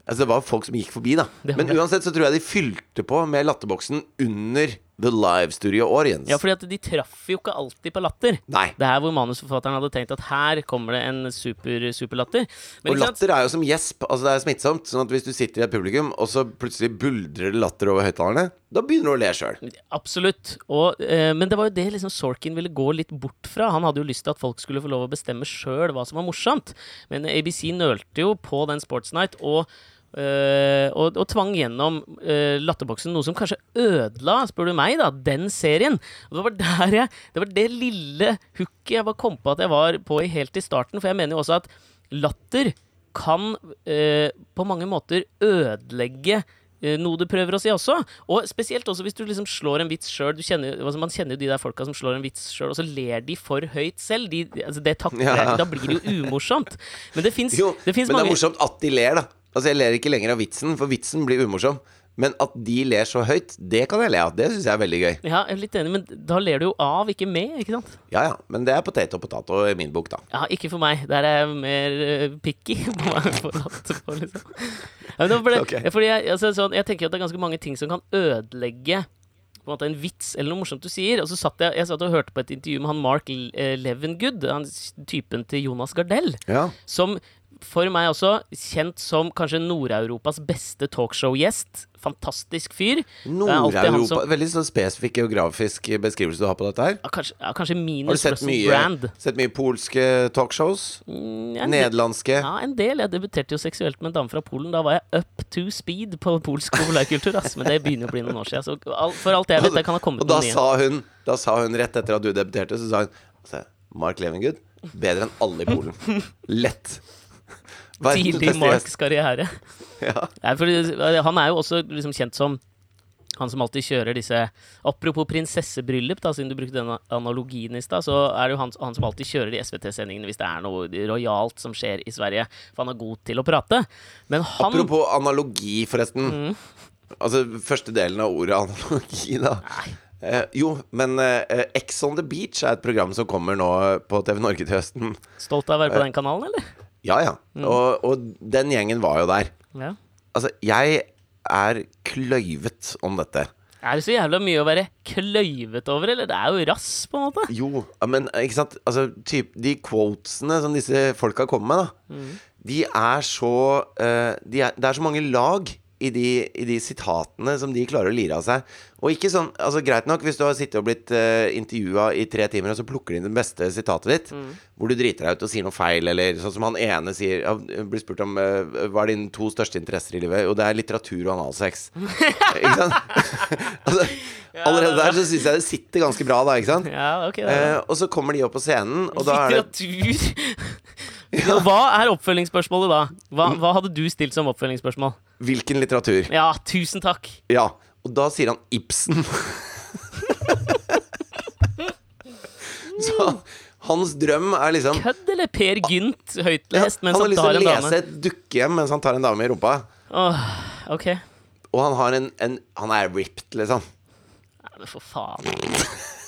Speaker 2: Altså, det var folk som gikk forbi, da. Men uansett så tror jeg de fylte på med latterboksen under The Live Studio Audience.
Speaker 1: Ja, fordi at de traff jo ikke alltid på latter.
Speaker 2: Nei.
Speaker 1: Det er hvor manusforfatteren hadde tenkt at her kommer det en super, superlatter. Men
Speaker 2: Og latter er jo som gjesp. Altså det er smittsomt. Sånn at hvis du sitter i et publikum, og så plutselig buldrer det latter over høyttalerne, da begynner du å le sjøl.
Speaker 1: Absolutt. Og, eh, men det var jo det liksom Sorkin ville gå litt bort fra. Han hadde jo lyst til at folk skulle få lov å bestemme sjøl hva som var morsomt. Men ABC nølte jo på den Sports Night og eh, og, og tvang gjennom uh, Latterboksen, noe som kanskje ødela, spør du meg, da, den serien. Og det var der jeg Det var det lille hooket jeg bare kom på at jeg var på i helt i starten. For jeg mener jo også at latter kan uh, på mange måter ødelegge noe du prøver å si også. Og spesielt også hvis du liksom slår en vits sjøl. Altså man kjenner jo de der folka som slår en vits sjøl, og så ler de for høyt selv. De, altså det takler,
Speaker 2: Ja.
Speaker 1: Da blir det jo umorsomt. Men det *laughs* fins
Speaker 2: mange men det
Speaker 1: mange
Speaker 2: er morsomt at de ler, da. Altså Jeg ler ikke lenger av vitsen, for vitsen blir umorsom. Men at de ler så høyt, det kan jeg le av. Det syns jeg er veldig gøy.
Speaker 1: Ja, jeg er litt enig, men da ler du jo av, ikke med, ikke sant?
Speaker 2: Ja ja, men det er potet og potato i min bok, da.
Speaker 1: Ja, ikke for meg. Der er jeg mer uh, picky. *laughs* på hva jeg får latter på, liksom. Ja, det var fordi jeg, altså, sånn, jeg tenker at det er ganske mange ting som kan ødelegge på en måte en vits eller noe morsomt du sier. Og så satt jeg, jeg satt og hørte på et intervju med han Mark eh, Levengood, han typen til Jonas Gardell,
Speaker 2: Ja.
Speaker 1: som for meg også kjent som kanskje Nord-Europas beste talkshow-gjest. Fantastisk fyr.
Speaker 2: Nord-Europa Veldig sånn spesifikk geografisk beskrivelse du har på dette her.
Speaker 1: Ja, kanskje, ja, kanskje
Speaker 2: Har du sett mye,
Speaker 1: Brand.
Speaker 2: sett mye polske talkshows?
Speaker 1: Mm, ja,
Speaker 2: Nederlandske?
Speaker 1: Ja, en del. Jeg debuterte jo seksuelt med en dame fra Polen. Da var jeg up to speed på polsk populærkultur. Men det begynner å bli noen år siden. Så for alt jeg vet, det kan ha kommet
Speaker 2: da
Speaker 1: nye.
Speaker 2: Da sa hun rett etter at du debuterte, så sa hun altså, Mark Levengood, bedre enn alle i Polen. *laughs* Lett.
Speaker 1: Tidlig Marks karriere. *laughs*
Speaker 2: Ja.
Speaker 1: Nei, for, han er jo også liksom kjent som han som alltid kjører disse Apropos prinsessebryllup, da, siden du brukte den analogien i stad, så er det jo han, han som alltid kjører de SVT-sendingene hvis det er noe rojalt som skjer i Sverige. For han er god til å prate. Men han
Speaker 2: Apropos analogi, forresten.
Speaker 1: Mm.
Speaker 2: Altså første delen av ordet analogi, da. Eh, jo, men eh, Ex on the Beach er et program som kommer nå på TV Norge til høsten.
Speaker 1: Stolt av å være på den kanalen, eller?
Speaker 2: Ja, ja.
Speaker 1: Mm.
Speaker 2: Og, og den gjengen var jo der.
Speaker 1: Ja.
Speaker 2: Altså, jeg er kløyvet om dette.
Speaker 1: Er det så jævla mye å være kløyvet over, eller? Det er jo rass, på en måte.
Speaker 2: Jo, men ikke sant Altså, typ, de quotesene som disse folka kommer med, da
Speaker 1: Mm.
Speaker 2: De er så uh, de er, Det er så mange lag i de, i de sitatene som de klarer å lire av seg. Og ikke sånn Altså Greit nok hvis du har sittet og blitt uh, intervjua i tre timer, og så plukker de inn det beste sitatet ditt, hvor du driter deg ut og sier noe feil, eller sånn som han ene sier Blir spurt om uh, hva er dine to største interesser i livet, og det er litteratur og analsex. *laughs* ikke sant? *laughs* altså, allerede der så syns jeg det sitter ganske bra, da, ikke sant?
Speaker 1: Ja, ok da.
Speaker 2: Eh, og så kommer de opp på scenen, og da er det
Speaker 1: Litteratur ja, Hva er oppfølgingsspørsmålet da? Hva, hva hadde du stilt som oppfølgingsspørsmål?
Speaker 2: Hvilken litteratur?
Speaker 1: Ja, tusen takk.
Speaker 2: Ja. Og da sier han Ibsen. *laughs* så hans drøm er liksom
Speaker 1: Kødd eller Per Gynt høytlest
Speaker 2: Han
Speaker 1: mens
Speaker 2: har
Speaker 1: han
Speaker 2: lyst til å lese et dukkehjem mens han tar en dame i rumpa.
Speaker 1: Åh, ok.
Speaker 2: Og han har en, en Han er ripped, liksom.
Speaker 1: Nei, men for faen. *laughs*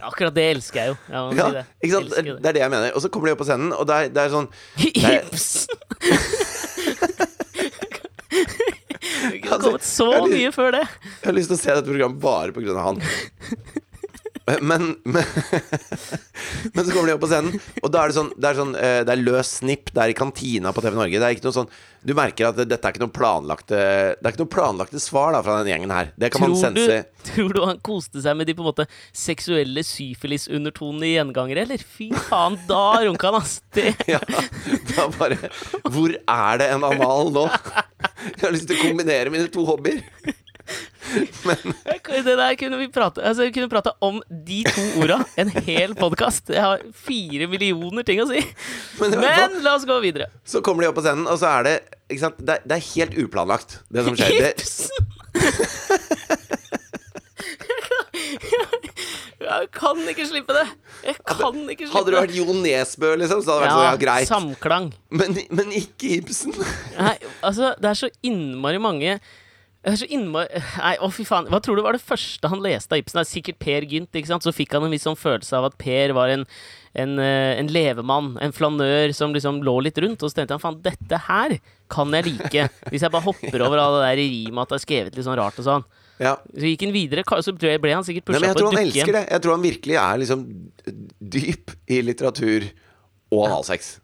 Speaker 1: Akkurat det elsker jeg jo. Jeg
Speaker 2: Ja,
Speaker 1: det.
Speaker 2: ikke sant?
Speaker 1: Elsker
Speaker 2: Det er det jeg mener. Og så kommer de opp på scenen, og det er, det er sånn det
Speaker 1: Ibsen! *laughs* Det har kommet så mye før det.
Speaker 2: Jeg har lyst til å se dette programmet bare av han. Men, men, *laughs* men så kommer de opp på scenen, og da er det sånn Det er, sånn, eh, det er løs snipp. Det er i kantina på TV Norge. Det er ikke noe sånn Du merker at dette er ikke noe planlagte Det er ikke noe planlagte svar da fra den gjengen her. Det kan man
Speaker 1: sense. du, *laughs* tror du han koste seg med de på en måte seksuelle syfilisundertonene i gjengangere, eller? Fy faen, da runka han, ass! Det *laughs*
Speaker 2: Ja, da bare Hvor er det en anal nå? Jeg har lyst til å kombinere mine to hobbyer.
Speaker 1: Jeg Det der kunne vi prate Altså, vi kunne prate om de to orda en hel podkast. Jeg har fire millioner ting å si.
Speaker 2: Men
Speaker 1: Men la oss gå videre.
Speaker 2: Så kommer de opp på scenen, og så er det ikke sant? Det, er, det er helt uplanlagt, det som skjer. *laughs*
Speaker 1: Jeg kan ikke slippe det. Jeg kan ikke slippe
Speaker 2: hadde du vært Jo Nesbø, liksom, så hadde det vært sånn, ja, greit.
Speaker 1: samklang.
Speaker 2: Men, men ikke Ibsen.
Speaker 1: Nei, altså, det er så innmari mange *laughs* Nei, å fy faen. Hva tror du var det første han leste av Ibsen? Det er sikkert Per Gynt. ikke sant? Så fikk han en viss sånn følelse av at Per var en, en, eh, en levemann, en flanør som liksom lå litt rundt. Og så tenkte han faen, dette her kan jeg like. Hvis jeg bare hopper over alle det der rimet at det er skrevet litt sånn rart og sånn.
Speaker 2: Ja.
Speaker 1: Så gikk han videre, så ble han sikkert
Speaker 2: Nei,
Speaker 1: pusha
Speaker 2: men jeg tror han elsker det. Jeg tror han virkelig er liksom dyp i litteratur og analsex.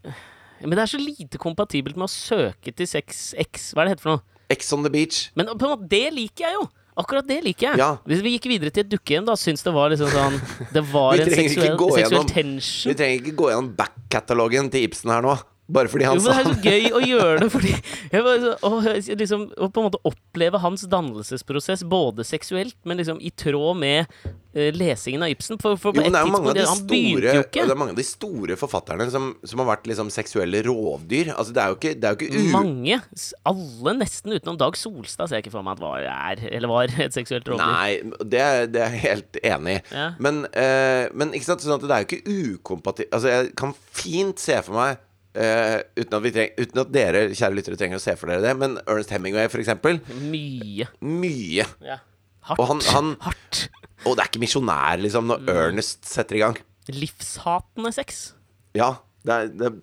Speaker 1: Men det er så lite kompatibelt med å søke til sex X, hva er det heter for noe?
Speaker 2: Ex on the beach.
Speaker 1: Men på en måte, det liker jeg jo! Akkurat det liker jeg.
Speaker 2: Ja.
Speaker 1: Hvis vi gikk videre til et dukkehjem, da syns det var liksom sånn Det var *laughs* en seksuell, seksuell
Speaker 2: gjennom- Vi trenger ikke gå gjennom back-katalogen til Ibsen her nå. Bare fordi
Speaker 1: Jo, sa det.
Speaker 2: det
Speaker 1: er så gøy å gjøre det, fordi *laughs* så- å, liksom, å på en måte oppleve hans dannelsesprosess, både seksuelt, men liksom i tråd med uh, lesingen av Ibsen. For, for
Speaker 2: Jo, men det er jo mange av de store, det er mange av de store forfatterne som, som har vært liksom seksuelle rovdyr. Altså, det er jo ikke, det er jo ikke.
Speaker 1: Mange. Alle nesten utenom Dag Solstad ser jeg ikke for meg at var, er, eller var et seksuelt rovdyr.
Speaker 2: Nei, det, det er jeg helt enig i.
Speaker 1: Ja.
Speaker 2: Men, uh, men ikke sant, sånn at det er jo ikke ukompatibelt Altså, jeg kan fint se for meg eh, uten, at vi treng, uten at dere, kjære lyttere, trenger å se for dere det, men Ernest Hemingway, for eksempel.
Speaker 1: Mye.
Speaker 2: Mye.
Speaker 1: Ja. Hardt.
Speaker 2: Og han, han
Speaker 1: Hardt.
Speaker 2: Og det er ikke misjonær, liksom, når
Speaker 1: Mm.
Speaker 2: Ernest setter i gang.
Speaker 1: Livshatende sex.
Speaker 2: Ja. Det er, det er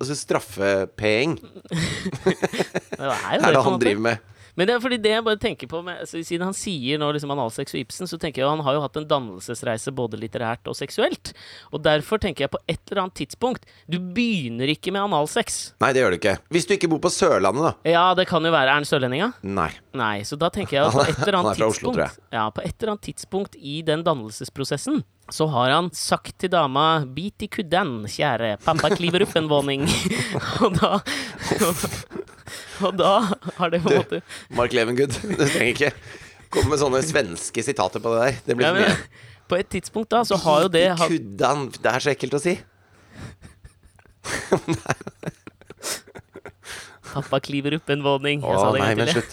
Speaker 2: altså straffepeing *laughs*
Speaker 1: Det er jo *laughs*
Speaker 2: er
Speaker 1: det,
Speaker 2: det
Speaker 1: på en
Speaker 2: han
Speaker 1: måte.
Speaker 2: driver med.
Speaker 1: Men det er fordi det jeg bare tenker på med, altså, Siden han sier nå liksom analsex og Ibsen, så tenker jeg han har jo hatt en dannelsesreise både litterært og seksuelt. Og derfor tenker jeg på et eller annet tidspunkt Du begynner ikke med analsex.
Speaker 2: Nei, det gjør du ikke. Hvis du ikke bor på Sørlandet, da.
Speaker 1: Ja, det kan jo være Er han sørlendinga?
Speaker 2: Nei.
Speaker 1: Nei, så da tenker jeg at *laughs* på et eller
Speaker 2: Han
Speaker 1: annet
Speaker 2: er fra Oslo, tror jeg.
Speaker 1: Ja, på et eller annet tidspunkt i den dannelsesprosessen så har han sagt til dama 'Bit i kudden, kjære, pappa kliver opp en våning'. *laughs* og da *laughs* og, da har det på en måte
Speaker 2: Mark Levengood. Du trenger ikke komme med sånne svenske sitater på det der. Det blir
Speaker 1: ja,
Speaker 2: for
Speaker 1: men,
Speaker 2: mye.
Speaker 1: På et tidspunkt da, så har jo det
Speaker 2: Kuddan. Det er så ekkelt å si. *laughs*
Speaker 1: Pappa kliver opp en våning.
Speaker 2: Å nei, men slutt.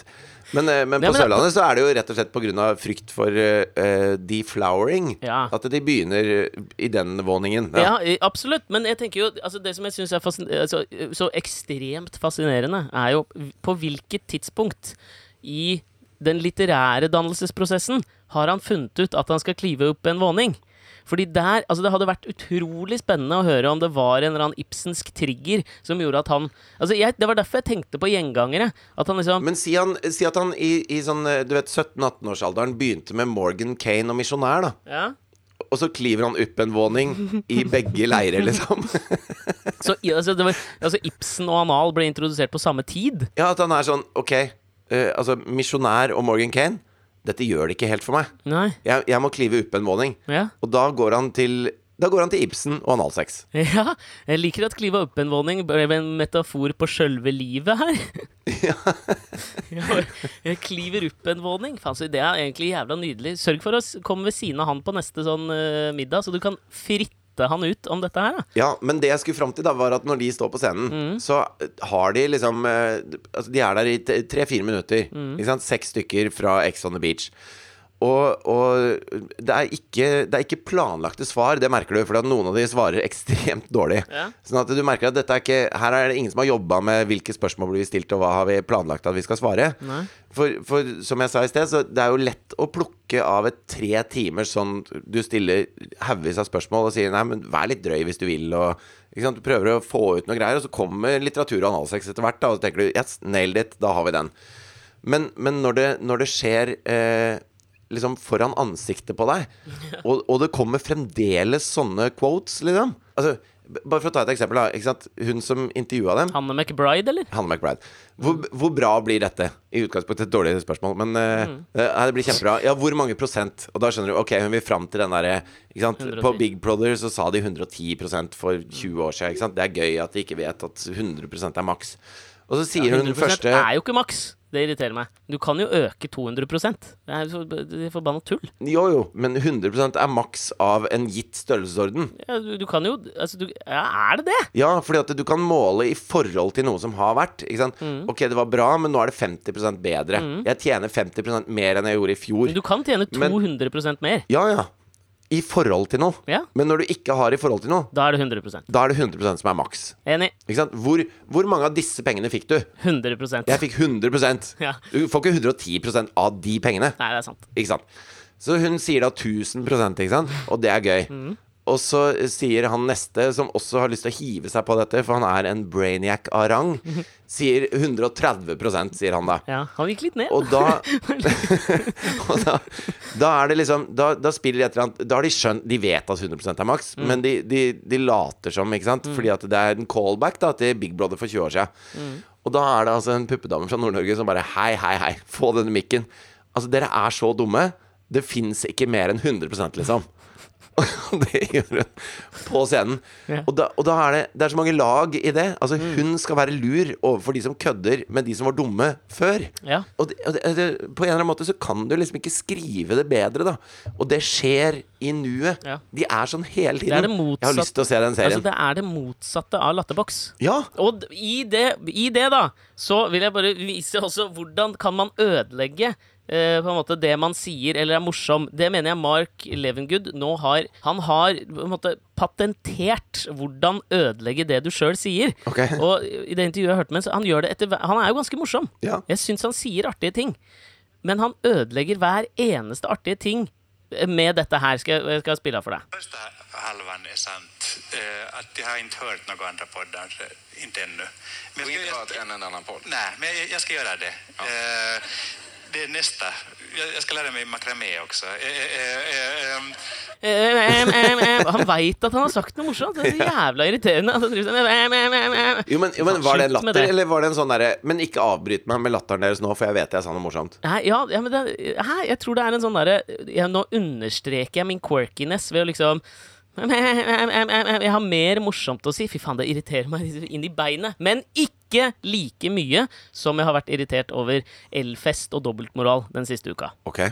Speaker 2: Men, eh, men på Sørlandet så er det jo rett og slett pga. frykt for uh, deflowering
Speaker 1: Ja.
Speaker 2: at de begynner i den våningen.
Speaker 1: Ja, ja, absolutt. Men jeg tenker jo altså Det som jeg syns er altså, så ekstremt fascinerende, er jo på hvilket tidspunkt i den litterære dannelsesprosessen har han funnet ut at han skal klive opp en våning. Fordi der, altså Det hadde vært utrolig spennende å høre om det var en eller annen ibsensk trigger som gjorde at han Altså jeg, Det var derfor jeg tenkte på gjengangere. At han liksom
Speaker 2: Men si, han, si at han i, i sånn eh, du vet 17-18-årsalderen begynte med Morgan Kane og misjonær, da.
Speaker 1: Ja.
Speaker 2: Og så kliver han opp en våning i begge leirer, liksom. *laughs*
Speaker 1: Så altså, var, altså Ibsen og anal ble introdusert på samme tid.
Speaker 2: Ja, at han er sånn OK, Uh, Altså, misjonær og Morgan Kane, dette gjør det ikke helt for meg.
Speaker 1: Nei.
Speaker 2: Jeg, jeg må klive opp en våning.
Speaker 1: Ja.
Speaker 2: Og da går han til Da går han til Ibsen og analsex.
Speaker 1: Ja, jeg liker at kliva opp en våning ble en metafor på sjølve livet her. *laughs* jeg, jeg kliver opp en våning. Faen, så det er egentlig jævla nydelig. Sørg for å komme ved siden av han på neste sånn eh, middag, så du kan fritte han ut om dette her. Da.
Speaker 2: Ja, men det jeg skulle fram til, da var at når de står på scenen, så har de liksom eh, Altså, de er der i tre-fire minutter. Ikke sant? Seks stykker fra Ex on the Beach. Og, og det, er ikke, det er ikke planlagte svar, det merker du, for noen av de svarer ekstremt dårlig.
Speaker 1: Ja.
Speaker 2: Sånn at du merker at dette er ikke Her er det ingen som har jobba med hvilke spørsmål blir vi stilt, og hva har vi planlagt at vi skal svare. For, for som jeg sa i sted, så det er jo lett å plukke av et tre timer sånn Du stiller haugevis av spørsmål og sier nei, men vær litt drøy hvis du vil, og? Du prøver å få ut noe greier, og så kommer litteratur og analsex etter hvert, da, og så tenker du yes, nailed it, da har vi den. Men, men når, det, når det skjer eh, liksom foran ansiktet på deg, og, og det kommer fremdeles sånne quotes, liksom Altså, bare for å ta et eksempel, da. Hun som intervjua dem,
Speaker 1: Hanne McBride, eller?
Speaker 2: Hanne McBride. Hvor, hvor bra blir dette? I utgangspunktet et dårlig spørsmål, men eh, eh, det blir kjempebra. Ja, hvor mange prosent? Og da skjønner du, ok, hun vil fram til den derre ikke sant?
Speaker 1: 110.
Speaker 2: På Big Brother så sa de 110% for 20 år siden. Det er gøy at de ikke vet at 100% er maks. Og så sier hun
Speaker 1: 100
Speaker 2: første
Speaker 1: er jo ikke maks. Det irriterer meg. Du kan jo øke 200 Det er det er forbanna tull.
Speaker 2: Jo, jo, men 100% er maks av en gitt størrelsesorden.
Speaker 1: Ja, du, du kan jo Altså, du Ja, er det det?
Speaker 2: Ja, fordi at du kan måle i forhold til noe som har vært.
Speaker 1: Mm.
Speaker 2: Ok, det var bra, men nå er det 50% bedre. Jeg tjener 50% mer enn jeg gjorde i fjor.
Speaker 1: Men Du kan tjene 200% mer.
Speaker 2: Ja, ja. I forhold til noe.
Speaker 1: Ja,
Speaker 2: Men når du ikke har i forhold til noe,
Speaker 1: da er det 100%
Speaker 2: da er det 100% som er maks.
Speaker 1: Enig.
Speaker 2: Ikke sant? Hvor, hvor mange av disse pengene fikk du?
Speaker 1: 100%
Speaker 2: Jeg fikk 100
Speaker 1: Ja.
Speaker 2: Du får ikke 110% av de pengene.
Speaker 1: Nei, det er sant.
Speaker 2: Ikke sant? Så hun sier da 1000% ikke sant? Og det er gøy.
Speaker 1: Mm.
Speaker 2: Og så sier han neste, som også har lyst til å hive seg på dette, for han er en brainiac av rang, *laughs* sier 130% sier han da.
Speaker 1: Ja, Han gikk litt ned.
Speaker 2: Og da, *laughs* *laughs* og da Da er det liksom Da, da spiller de et eller annet Da har de skjønt De vet at 100 er maks,
Speaker 1: Mm.
Speaker 2: men de, de, de later som, ikke sant? Fordi at det er en callback da til Big Brother for 20 år siden.
Speaker 1: Mm.
Speaker 2: Og da er det altså en puppedame fra Nord-Norge som bare Hei, hei, hei, få denne mikken. Altså, dere er så dumme. Det fins ikke mer enn 100 liksom. *laughs* Det gjør hun på scenen.
Speaker 1: Ja.
Speaker 2: Og, da, og da er det Det er så mange lag i det. Altså, hun skal være lur overfor de som kødder med de som var dumme før.
Speaker 1: Ja.
Speaker 2: Og, det, og det, det, på en eller annen måte så kan du liksom ikke skrive det bedre, da. Og det skjer i nuet.
Speaker 1: Ja.
Speaker 2: De er sånn hele tiden. Jeg har lyst til å se den serien.
Speaker 1: Altså, det er det motsatte av latterboks.
Speaker 2: ja.
Speaker 1: Og i det, i det, da, så vil jeg bare vise også hvordan kan man ødelegge eh, på en måte det man sier eller er morsom. Det mener jeg Mark Levengood nå har Han har på en måte patentert hvordan ødelegge det du sjøl sier.
Speaker 2: Okay.
Speaker 1: Og i det intervjuet jeg hørte med, han gjør det etter Han er jo ganske morsom.
Speaker 2: Ja.
Speaker 1: Jeg syns han sier artige ting. Men han ødelegger hver eneste artige ting eh, med dette her. Skal jeg, jeg spille av for deg.
Speaker 3: Første halvan er sant. Uh, at jag har ikke hørt noen andre podder. Ikke ennå. Men
Speaker 4: jeg
Speaker 3: skal,
Speaker 4: inte
Speaker 3: ska-
Speaker 4: hört en enda annan podd?
Speaker 3: Nej, men jeg, jag ska göra det. Eh, det är nästa. Jag, ska lära mig makramé också. Eh, eh, eh, ehm. *laughs*
Speaker 1: Han veit at han har sagt noe morsomt. Det er så jævla irriterende. at han driver sånn.
Speaker 2: Jo, men, jo, men Var det en latter,
Speaker 1: det.
Speaker 2: eller var det en sånn derre Men ikke avbryt meg med latteren deres nå, for jeg vet jeg sa noe morsomt.
Speaker 1: Nei, ja, ja, men det, hæ, jeg tror det er en sånn derre ja, Nå understreker jeg min quirkiness ved å liksom *laughs* Jeg har mer morsomt å si. Fy faen, det irriterer meg *laughs* inn i beinet. Men ikke like mye som jeg har vært irritert over elfest og dobbeltmoral den siste uka.
Speaker 2: Ok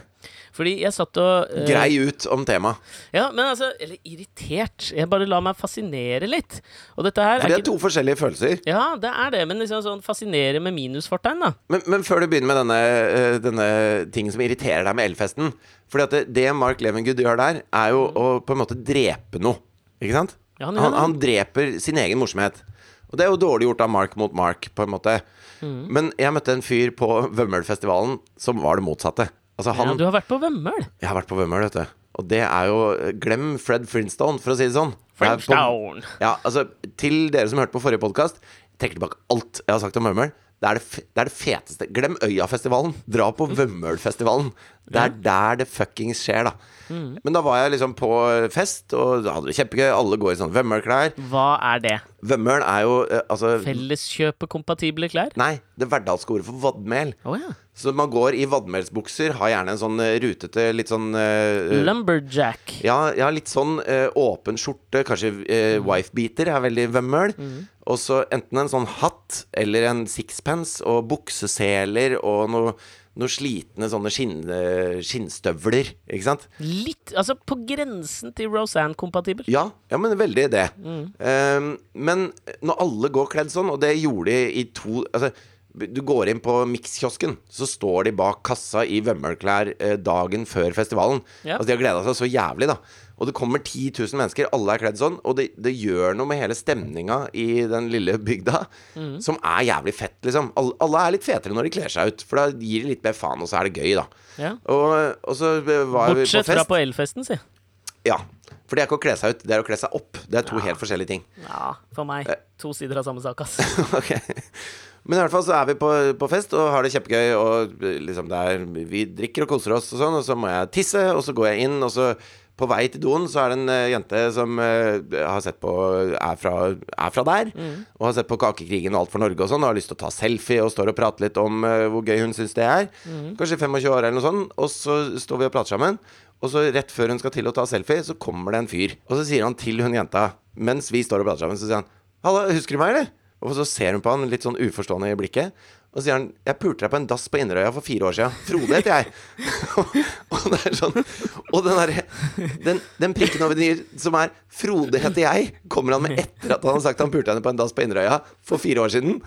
Speaker 1: Fordi jeg satt og uh,
Speaker 2: Grei ut om temaet.
Speaker 1: Ja, men altså Eller irritert. Jeg bare lar meg fascinere litt. Og dette her
Speaker 2: For det
Speaker 1: er
Speaker 2: er to forskjellige følelser.
Speaker 1: Ja, det er det, men liksom sånn fascinere med minusfortegn, da.
Speaker 2: Men, men før du begynner med denne, eh, denne ting som irriterer deg med elfesten Fordi at det, det Mark Levengood gjør der, er jo å på en måte drepe noe. Ikke sant?
Speaker 1: Ja, han
Speaker 2: han, han dreper sin egen morsomhet. Og det er jo dårlig gjort av Mark mot Mark, på en måte.
Speaker 1: Mm.
Speaker 2: Men jeg møtte en fyr på Vømmølfestivalen som var det motsatte. Altså han
Speaker 1: Ja, du har vært på Vømmøl.
Speaker 2: Jeg har vært på Vømmøl, vet du. Og det er jo Glem Fred Flintstone, for å si det sånn. Er på-. Ja, altså, til dere som hørte på forrige podkast, trekker tilbake alt jeg har sagt om Vømmøl. Det er det, det er det feteste. Glem Øyafestivalen. Dra på Vømmølfestivalen. Det er der det fuckings skjer, da. Men da var jeg liksom på fest, og da hadde det kjempegøy. Alle går i sånne Vømmølklær.
Speaker 1: Hva er det?
Speaker 2: Vømmøl er jo eh, altså
Speaker 1: Felleskjøpekompatible klær?
Speaker 2: Nei, det hverdalske ordet for vadmel.
Speaker 1: Oh, ja.
Speaker 2: Så man går i vadmelsbukser, har gjerne en sånn eh, rutete, litt sånn eh,
Speaker 1: Lumberjack.
Speaker 2: ja, ja, litt sånn eh, åpen skjorte. Kanskje eh, wifebeater er veldig vømmøl. Og så enten en sånn hatt eller en sixpence og bukseseler og noe, noe slitne sånne skinn, skinnstøvler. Ikke sant?
Speaker 1: Litt Altså på grensen til Rosanne-kompatibel.
Speaker 2: Ja, ja, men veldig det. Ehm, men når alle går kledd sånn, og det gjorde de i to Altså, du går inn på Mix-kiosken, så står de bak kassa i vømmelklær eh, dagen før festivalen.
Speaker 1: Ja.
Speaker 2: Altså, de har gleda seg så jævlig, da. Og det kommer 10 000 mennesker, alle er kledd sånn. Og det, det gjør noe med hele stemninga i den lille bygda, som er jævlig fett, liksom. Alle, alle er litt fetere når de kler seg ut, for da gir de litt mer faen, og så er det gøy, da.
Speaker 1: Ja.
Speaker 2: Og, og så var vi på
Speaker 1: Bortsett fra på Elfesten, si.
Speaker 2: Ja. For det er ikke å kle seg ut, det er å kle seg opp. Det er to helt forskjellige ting.
Speaker 1: Ja, for meg.
Speaker 2: Eh.
Speaker 1: To sider av samme sak, ass. *laughs*
Speaker 2: Ok Men i hvert fall så er vi på, på fest og har det kjempegøy. Og liksom det er, vi drikker og koser oss, og sånn Og så må jeg tisse, og så går jeg inn, og så på vei til doen så er det en eh, jente som uh, har sett på er fra, er fra der. Og har sett på Kakekrigen og Alt for Norge og sånn, og har lyst til å ta selfie og står og prater litt om uh, hvor gøy hun syns det er. Kanskje 25 år eller noe sånt. Og så står vi og prater sammen. Og så rett før hun skal til å ta selfie, så kommer det en fyr. Og så sier han til hun jenta, mens vi står og prater sammen, så sier han Halla, husker du meg, eller? Og så ser hun på han litt sånn uforstående i blikket. Og så sier han 'Jeg pulte deg på en dass på Inderøya for fire år siden'. Frode heter jeg. *laughs* og det er sånn Og den derre den, den prikken over den som er 'Frode heter jeg', kommer han med etter at han har sagt han pulte henne på en dass på Inderøya for fire år siden.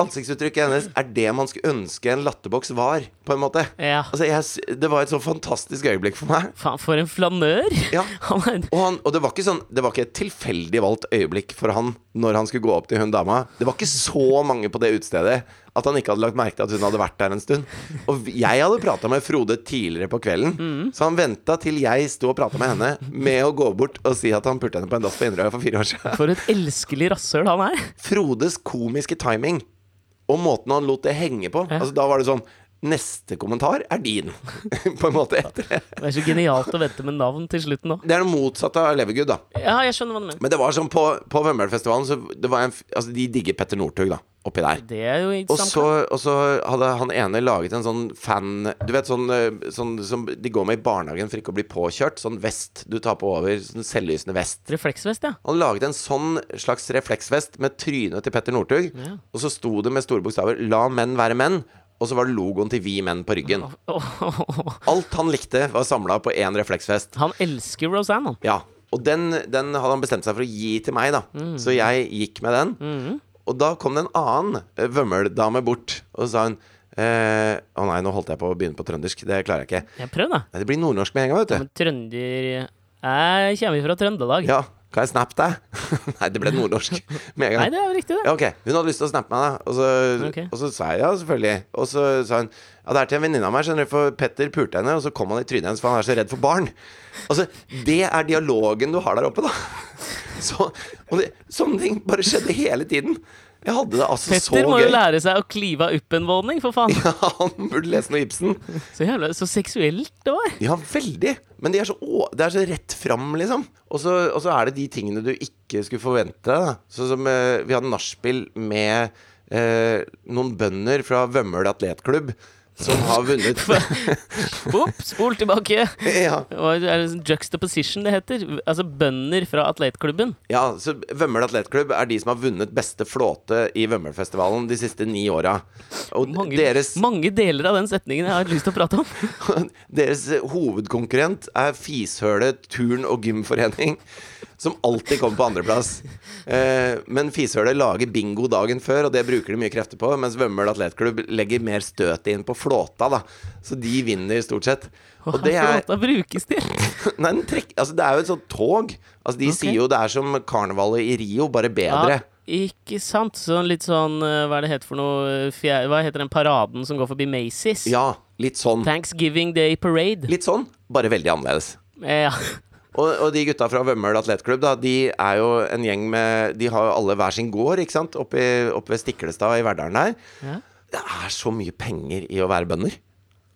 Speaker 2: Ansiktsuttrykket hennes er det man skulle ønske en latterboks var, på en måte.
Speaker 1: Ja.
Speaker 2: Altså, jeg, det var et så fantastisk øyeblikk for meg.
Speaker 1: Faen, for en flanør!
Speaker 2: Ja. *laughs* Og, han, og det var ikke sånn Det var ikke et tilfeldig valgt øyeblikk for han når han skulle gå opp til hun dama. Det var ikke så mange på det utestedet at han ikke hadde lagt merke til at hun hadde vært der en stund. Og jeg hadde prata med Frode tidligere på kvelden, så han venta til jeg sto og prata med henne med å gå bort og si at han pulte henne på en dass på Inderøya for fire år siden.
Speaker 1: For et elskelig rasshøl han er!
Speaker 2: Frodes komiske timing og måten han lot det henge på. Altså Da var det sånn Neste kommentar er din, *laughs* på en måte. etter det.
Speaker 1: Er så genialt å vente med navn til slutten òg.
Speaker 2: Det er det motsatte av Levergood, da.
Speaker 1: Ja, jeg skjønner hva du mener.
Speaker 2: Men det var sånn på, på Vømmølfestivalen så det var en, Altså, de digger Petter Northug, da, oppi der.
Speaker 1: Det er jo
Speaker 2: Og så, og så hadde han ene laget en sånn fan Du vet sånn, eh, sånn som de går med i barnehagen for ikke å bli påkjørt? Sånn vest du tar på over. Sånn selvlysende vest.
Speaker 1: Refleksvest, ja.
Speaker 2: Han laget en sånn slags refleksvest med trynet til Petter Northug.
Speaker 1: Ja.
Speaker 2: Og så sto det med store bokstaver 'La menn være menn'. Og så var det logoen til Vi menn på ryggen. *laughs* Alt han likte, var samla på én refleksvest.
Speaker 1: Han elsker Rosanne.
Speaker 2: Ja, og den, den hadde han bestemt seg for å gi til meg, da. Så jeg gikk med den. Og da kom det en annen eh, vømmeldame bort, og så sa hun eh, Å nei, nå holdt jeg på å begynne på trøndersk. Det klarer jeg ikke.
Speaker 1: Jeg prøv, da.
Speaker 2: Nei, det blir nordnorsk med en gang, vet du.
Speaker 1: Men trønder Jeg kommer fra Trøndelag.
Speaker 2: Ja, kan jeg snappe deg? *laughs* nei, det ble nordnorsk med en
Speaker 1: Nei, det er jo riktig, det.
Speaker 2: Ja, ok, Hun hadde lyst til å snappe meg, da. Og så,
Speaker 1: Ok.
Speaker 2: og så sa jeg ja, selvfølgelig. Og så sa hun ja, det er til en venninne av meg, skjønner du, for Petter pulte henne, og så kom han i trynet hennes, for han er så redd for barn. Altså, det er dialogen du har der oppe, da. *laughs* Så, og det, sånne ting bare skjedde hele tiden. Jeg hadde det altså så gøy.
Speaker 1: Petter må jo lære seg å klive av uppenvåning, en våning, for faen. *laughs*
Speaker 2: Ja, han burde lese noe Ibsen.
Speaker 1: Så jævla Så seksuelt det var.
Speaker 2: Ja, veldig. Men de er så, å, det er så rett fram, liksom. Og så, og så er det de tingene du ikke skulle forvente deg. da. Sånn som eh, vi hadde nachspiel med eh, noen bønder fra Vømmøl atletklubb. Som har vunnet *laughs*
Speaker 1: Opp, spol tilbake.
Speaker 2: ja,
Speaker 1: Hva er det juxtaposition det heter? Altså bønder fra atletklubben.
Speaker 2: ja, så Vømmøl atletklubb er de som har vunnet beste flåte i Vømmølfestivalen de siste ni åra.
Speaker 1: Mange,
Speaker 2: deres,
Speaker 1: mange deler av den setningen jeg har lyst til å prate om. *laughs*
Speaker 2: deres hovedkonkurrent er Fishølet turn- og gymforening. Som alltid kommer på andreplass. Eh, men Fishølet lager bingo dagen før, og det bruker de mye krefter på. Mens Vømmøl atletklubb legger mer støtet inn på flåta, da. Så de vinner stort sett. Og det er
Speaker 1: Flåta brukes til. *laughs*
Speaker 2: Nei, trekk, altså, det er jo et sånt tog. Altså, de
Speaker 1: okay.
Speaker 2: sier jo det er som karnevalet i Rio, bare bedre.
Speaker 1: Ja, ikke sant? Sånn litt sånn eh, Hva er det heter for noe fjer, Hva heter den paraden som går forbi Macy's?
Speaker 2: Ja, litt sånn.
Speaker 1: Thanksgiving Day Parade.
Speaker 2: Litt sånn, bare veldig annerledes.
Speaker 1: Ja.
Speaker 2: Og, og de gutta fra Vømmøl atletklubb, da, de er jo en gjeng med De har jo alle hver sin gård, ikke sant, oppe, i- oppe ved Stiklestad i Verdalen der.
Speaker 1: Ja.
Speaker 2: Det er så mye penger i å være bønder.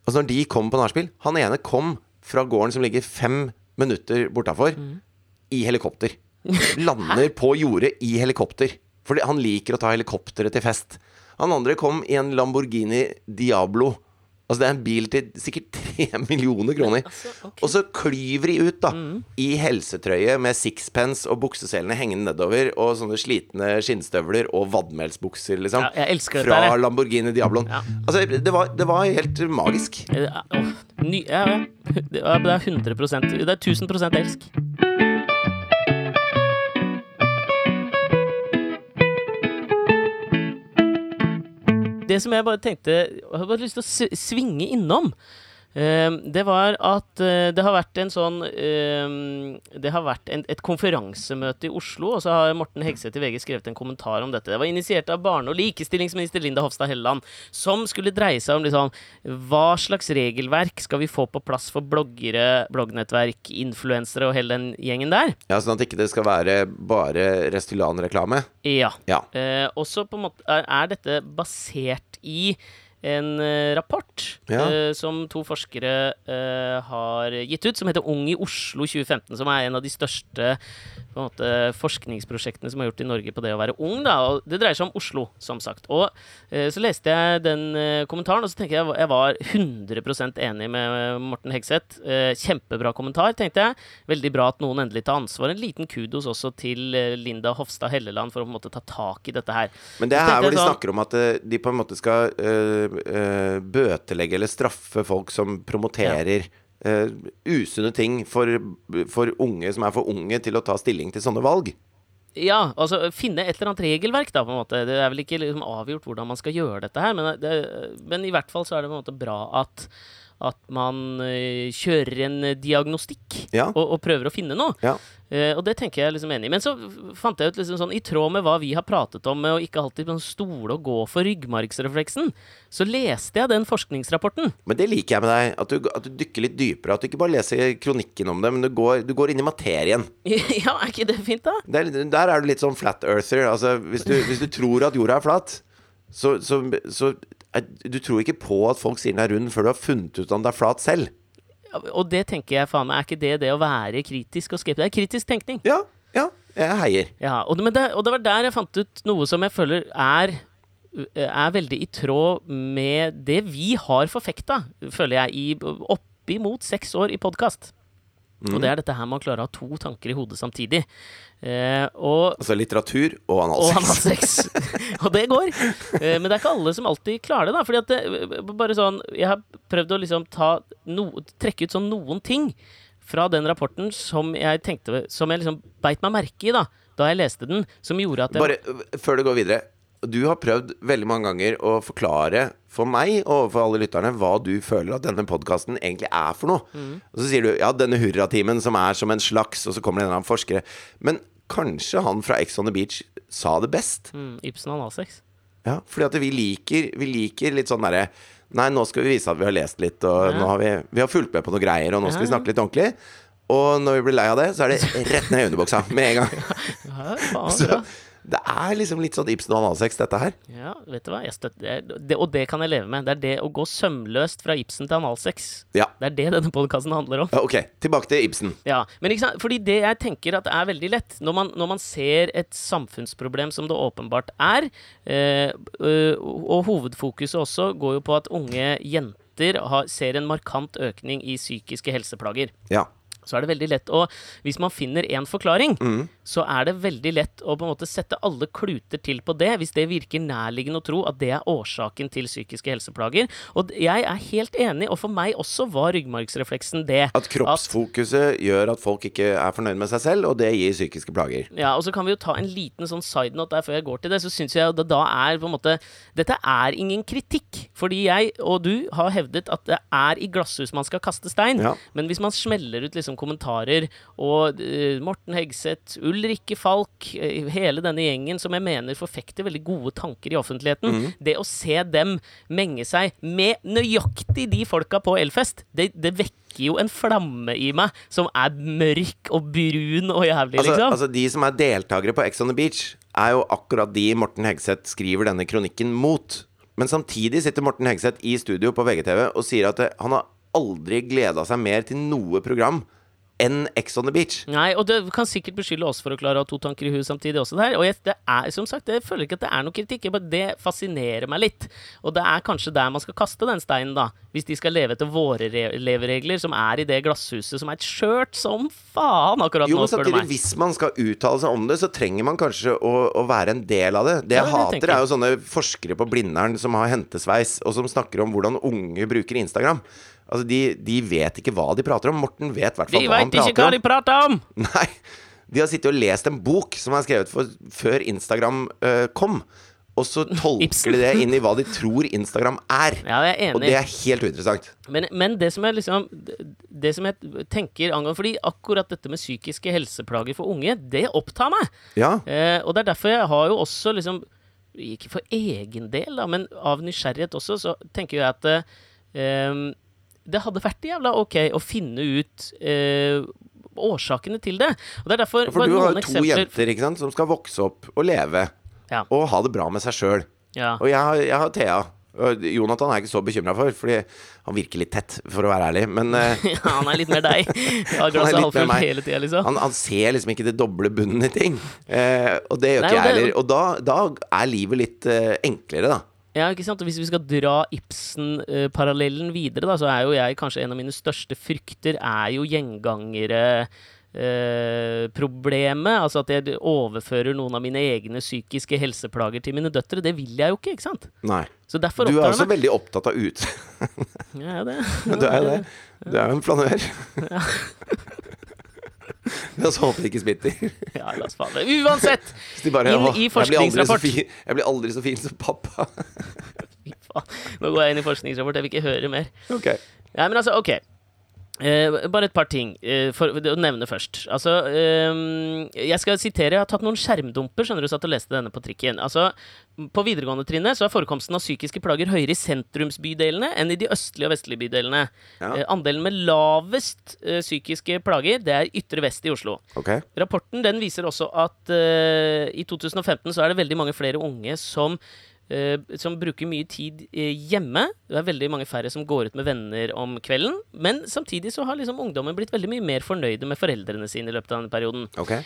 Speaker 2: Altså når de kom på nachspiel Han ene kom fra gården som ligger fem minutter bortafor, i helikopter. lander på jordet i helikopter. Fordi han liker å ta helikopteret til fest. Han andre kom i en Lamborghini Diablo. Altså Det er en bil til sikkert *laughs* tre millioner kroner.
Speaker 1: Altså.
Speaker 2: Og så klyver de ut, da. I helsetrøye med sixpence og bukseselene hengende nedover. Og sånne slitne skinnstøvler og vadmelsbukser, liksom.
Speaker 1: Ja, jeg elsker dette
Speaker 2: Fra. Lamborghini Diabloen.
Speaker 1: Ja.
Speaker 2: Altså, det var, det var helt magisk.
Speaker 1: Eh, ny, ja, ja. *laughs* Det er 100 Det er 1000 elsk. Det som jeg bare tenkte Jeg har bare lyst til å svinge innom. Eh, det var at eh, det har vært en sånn eh, Det har vært en, et konferansemøte i Oslo, og så har Morten Hegseth i VG skrevet en kommentar om dette. Det var initiert av barne- og likestillingsminister Linda Hofstad Helleland, som skulle dreie seg om liksom Hva slags regelverk skal vi få på plass for bloggere, bloggnettverk, influensere og hele den gjengen der?
Speaker 2: Ja, Sånn at ikke det skal være bare Restylan-reklame.
Speaker 1: Ja.
Speaker 2: Ja.
Speaker 1: Eh, også på en måte er dette basert i en eh, rapport
Speaker 2: Ja.
Speaker 1: eh, som to forskere eh, har gitt ut, som heter Ung i Oslo 2015. Som er en av de største på en måte, forskningsprosjektene som er gjort i Norge på det å være ung. Da. Og det dreier seg om Oslo, som sagt. Og så leste jeg den kommentaren, og så tenker jeg jeg var 100% enig med Morten Hegseth. Kjempebra kommentar, tenkte jeg. Veldig bra at noen endelig tar ansvar. En liten kudos også til Linda Hofstad Helleland for å på en måte ta tak i dette her.
Speaker 2: Men det er her hvor de
Speaker 1: sånn-
Speaker 2: snakker om at de på en måte skal eh, bøtelegge eller straffe folk som promoterer eh, usunne ting for, for unge som er for unge til å ta stilling til sånne valg.
Speaker 1: Ja, altså finne et eller annet regelverk, da, på en måte. Det er vel ikke liksom avgjort hvordan man skal gjøre dette her, men, det, men i hvert fall så er det på en måte bra at at man eh, kjører en diagnostikk
Speaker 2: Ja.
Speaker 1: og, og prøver å finne noe.
Speaker 2: Ja.
Speaker 1: Uh, og det tenker jeg liksom enig i. Men så fant jeg ut liksom sånn, i tråd med hva vi har pratet om, med å ikke alltid sånn stole og gå for ryggmargsrefleksen, så leste jeg den forskningsrapporten.
Speaker 2: Men det liker jeg med deg. At du, at du dykker litt dypere. At du ikke bare leser kronikken om det, men du går, du går inn i materien. *laughs*
Speaker 1: ja, er ikke det fint, da?
Speaker 2: Det er, der er du litt sånn flat earther. Altså, hvis du, hvis du tror at jorda er flat, så, så, så Du tror ikke på at folk sier den er rund før du har funnet ut om den er flat selv.
Speaker 1: Og det tenker jeg faen meg, er ikke det det å være kritisk og skeptisk? Det er kritisk tenkning.
Speaker 2: Ja, ja, jeg heier.
Speaker 1: Ja, og det, men det, og det var der jeg fant ut noe som jeg føler er er veldig i tråd med det vi har forfekta, føler jeg, i oppimot seks år i podkast. Og det er dette her med å klare å ha to tanker i hodet samtidig. Eh, og
Speaker 2: Altså litteratur og
Speaker 1: og
Speaker 2: analsex.
Speaker 1: analsex. *laughs* og det går. Eh, men det er ikke alle som alltid klarer det. da Fordi at det, bare sånn Jeg har prøvd å liksom ta no, trekke ut sånn noen ting fra den rapporten som jeg tenkte Som jeg liksom beit meg merke i da Da jeg leste den, som gjorde at jeg
Speaker 2: Bare øh, før du går videre. Du har prøvd veldig mange ganger å forklare for meg og for alle lytterne hva du føler at denne podkasten egentlig er for noe.
Speaker 1: Mm.
Speaker 2: Og så sier du ja, denne hurratimen som er som en slags, og så kommer det en eller annen forskere. Men kanskje han fra Ex on the Beach sa det best?
Speaker 1: mm, Ibsen analsex.
Speaker 2: Ja, fordi at vi liker, vi liker litt sånn derre Nei, nå skal vi vise at vi har lest litt, og
Speaker 1: Ja.
Speaker 2: nå har vi, vi har fulgt med på noen greier, og nå skal vi snakke litt ordentlig. Og når vi blir lei av det, så er det rett ned i underbuksa med en gang. *laughs*
Speaker 1: Ja, faen, *laughs*
Speaker 2: Så. Det er liksom litt sånn Ibsen og analsex, dette her.
Speaker 1: ja, vet du hva? Jeg støtter det, Og det kan jeg leve med. Det er det å gå sømløst fra Ibsen til analsex.
Speaker 2: Ja.
Speaker 1: Det er det denne podkasten handler om.
Speaker 2: ja ok, tilbake til Ibsen.
Speaker 1: Ja, men ikke sant? Fordi det jeg tenker at er veldig lett, når man, når man ser et samfunnsproblem som det åpenbart er, øh, og hovedfokuset også går jo på at unge jenter har, ser en markant økning i psykiske helseplager.
Speaker 2: Ja.
Speaker 1: Så er det veldig lett å Hvis man finner én forklaring,
Speaker 2: Mm.
Speaker 1: Så er det veldig lett å på en måte sette alle kluter til på det, hvis det virker nærliggende å tro at det er årsaken til psykiske helseplager. Og jeg er helt enig, og for meg også var ryggmargsrefleksen det.
Speaker 2: At kroppsfokuset gjør at folk ikke er fornøyd med seg selv, og det gir psykiske plager.
Speaker 1: Ja, og så kan vi jo ta en liten sånn side note der før jeg går til det. Så syns jeg det da er på en måte Dette er ingen kritikk. Fordi jeg og du har hevdet at det er i glasshus man skal kaste stein.
Speaker 2: Ja.
Speaker 1: Men hvis man smeller ut liksom kommentarer, og uh, Morten Hegseth, Ulrikke Falk, hele denne gjengen som jeg mener forfekter veldig gode tanker i offentligheten, det å se dem menge seg med nøyaktig de folka på Elfest, det, det vekker jo en flamme i meg som er mørk og brun og jævlig,
Speaker 2: Altså,
Speaker 1: liksom.
Speaker 2: altså De som er deltakere på Ex on the Beach, er jo akkurat de Morten Hegseth skriver denne kronikken mot. Men samtidig sitter Morten Hegseth i studio på VGTV og sier at han har aldri gleda seg mer til noe program enn Ex on the Beach.
Speaker 1: Nei, og du kan sikkert beskylde oss for å klare å ha to tanker i huet samtidig også der. Og jeg, det er, som sagt, jeg føler ikke at det er noe kritikk. bare- Det fascinerer meg litt. Og det er kanskje der man skal kaste den steinen, da. Hvis de skal leve etter våre leveregler, som er i det glasshuset som er et skjørt som faen akkurat
Speaker 2: Jo,
Speaker 1: nå, spør du meg.
Speaker 2: hvis man skal uttale seg om det, så trenger man kanskje å, å være en del av det. Det jeg
Speaker 1: Ja, det
Speaker 2: hater, er jo sånne forskere på Blindern som har hentesveis, og som snakker om hvordan unge bruker Instagram. Altså, de, de vet ikke hva de prater om. Morten vet i hvert fall
Speaker 1: De
Speaker 2: hva han
Speaker 1: veit ikke hva de prater om! *laughs*
Speaker 2: Nei. De har sittet og lest en bok som er skrevet for, før Instagram uh, kom. Og så tolker de det inn i hva de tror Instagram er.
Speaker 1: Ja, jeg er
Speaker 2: Og
Speaker 1: enig.
Speaker 2: det er helt uinteressant.
Speaker 1: Men, men det som jeg liksom Det som jeg tenker angående Fordi akkurat dette med psykiske helseplager for unge, det opptar meg.
Speaker 2: Ja.
Speaker 1: Eh, og det er derfor jeg har jo også liksom Ikke for egen del, da, men av nysgjerrighet også, så tenker jeg at eh, det hadde vært jævla ok å finne ut eh, årsakene til det. Og det er derfor
Speaker 2: For du har jo to
Speaker 1: eksempler-
Speaker 2: jenter ikke sant, som skal vokse opp og leve.
Speaker 1: Ja.
Speaker 2: Og ha det bra med seg sjøl.
Speaker 1: Ja.
Speaker 2: Og jeg har, jeg har Thea. Jonathan er jeg ikke så bekymra for, Fordi han virker litt tett, for å være ærlig. Men uh, *laughs*
Speaker 1: Ja, han er litt mer deg. Ja, *laughs*
Speaker 2: Han
Speaker 1: hele tida, liksom.
Speaker 2: han, han ser liksom ikke det doble bunnen i ting. Uh, og det gjør
Speaker 1: Nei,
Speaker 2: ikke jeg heller. Og da, da er livet litt uh, enklere, da.
Speaker 1: Ja, ikke sant? Og hvis vi skal dra Ibsen-parallellen videre, da, så er jo jeg kanskje en av mine største frykter er jo gjengangere. Eh, problemet, altså at jeg overfører noen av mine egne psykiske helseplager til mine døtre, det vil jeg jo ikke, ikke sant?
Speaker 2: Nei. Du er også
Speaker 1: meg.
Speaker 2: veldig opptatt av ut.
Speaker 1: Ja, det. *laughs*
Speaker 2: Du er jo det. Du er jo en flanør. *laughs* La oss håpe det ikke smitter. *laughs*
Speaker 1: Ja, la oss faen. Uansett! *laughs*
Speaker 2: Bare,
Speaker 1: Inn i forskningsrapport.
Speaker 2: jeg blir aldri så fin- Jeg blir aldri så fin som pappa.
Speaker 1: Nå går jeg inn i forskningsrapport, jeg vil ikke høre mer.
Speaker 2: Ok.
Speaker 1: Ja, men altså, ok. Eh, bare et par ting eh, for å nevne først. Altså, eh, jeg skal sitere Jeg har tatt noen skjermdumper. Skjønner du, satt og leste denne på trikken. Altså, På videregående trinnet så er forekomsten av psykiske plager høyere i sentrumsbydelene enn i de østlige og vestlige bydelene.
Speaker 2: Ja.
Speaker 1: Eh, andelen med lavest eh, psykiske plager, det er ytre vest i Oslo.
Speaker 2: Okay.
Speaker 1: Rapporten den viser også at eh, i 2015 så er det veldig mange flere unge som som bruker mye tid eh, hjemme. Det er veldig mange færre som går ut med venner om kvelden. Men samtidig så har liksom ungdommen blitt veldig mye mer fornøyde med foreldrene sine i løpet av denne perioden.
Speaker 2: Okay.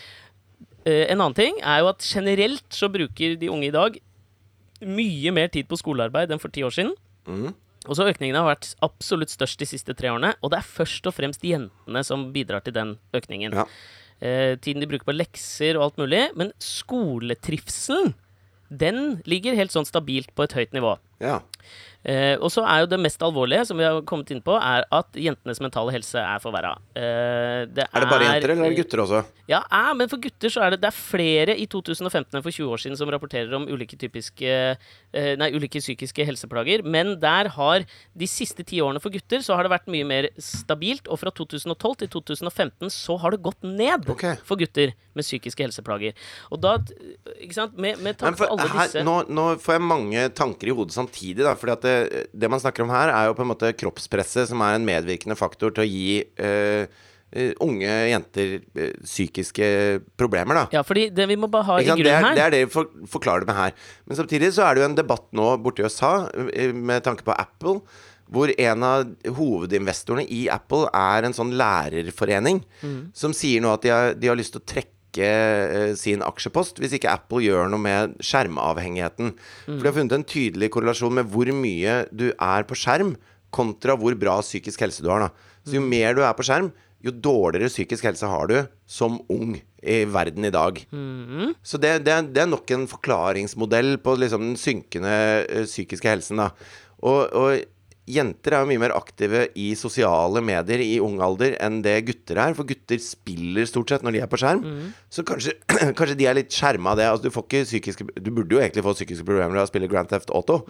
Speaker 1: Eh, en annen ting er jo at generelt så bruker de unge i dag mye mer tid på skolearbeid enn for ti år siden.
Speaker 2: Mm.
Speaker 1: Og så økningen har vært absolutt størst de siste tre årene. Og det er først og fremst jentene som bidrar til den økningen.
Speaker 2: Ja.
Speaker 1: Eh, tiden de bruker på lekser og alt mulig. Men skoletrivselen, den ligger helt sånn stabilt på et høyt nivå.
Speaker 2: Ja.
Speaker 1: Eh, og så er jo det mest alvorlige, som vi har kommet inn på, er at jentenes mentale helse er forverra. Eh, det
Speaker 2: Er det bare jenter, eller er det gutter også?
Speaker 1: ja, eh, men for gutter så er det Det er flere i 2015 enn for 20 år siden som rapporterer om ulike typiske eh, Nei, ulike psykiske helseplager. Men der har de siste ti årene for gutter så har det vært mye mer stabilt. Og fra 2012 til 2015 så har det gått ned
Speaker 2: okay.
Speaker 1: for gutter med psykiske helseplager. Og da Ikke sant? Med, med tanke på alle
Speaker 2: her, nå, nå får jeg mange tanker i hodet samtidig. Da, fordi at det, det man snakker om her, er jo på en måte kroppspresset, som er en medvirkende faktor til å gi eh, eh, unge jenter eh, psykiske problemer. Da.
Speaker 1: Ja, fordi det vi må bare ha i grunnen
Speaker 2: er,
Speaker 1: her
Speaker 2: det er det vi for, forklarer det med her. Men samtidig så er det jo en debatt nå borte i USA eh, med tanke på Apple. Hvor en av hovedinvestorene i Apple er en sånn lærerforening.
Speaker 1: Mm.
Speaker 2: Som sier nå at de har, de har lyst til å trekke eh, sin aksjepost hvis ikke Apple gjør noe med skjermavhengigheten. For de har funnet en tydelig korrelasjon med hvor mye du er på skjerm, kontra hvor bra psykisk helse du har. Da. Så jo mer du er på skjerm, jo dårligere psykisk helse har du som ung i verden i dag. Så det, det, det er nok en forklaringsmodell på liksom den synkende eh, psykiske helsen. Da. Og, og jenter er jo mye mer aktive i sosiale medier i ung alder enn det gutter er. For gutter spiller stort sett når de er på skjerm. Så kanskje, *clears throat* kanskje de er litt skjerma av det. Altså, du, får ikke psykiske, du burde jo egentlig få psykiske problemer av å spille Grand Theft Auto.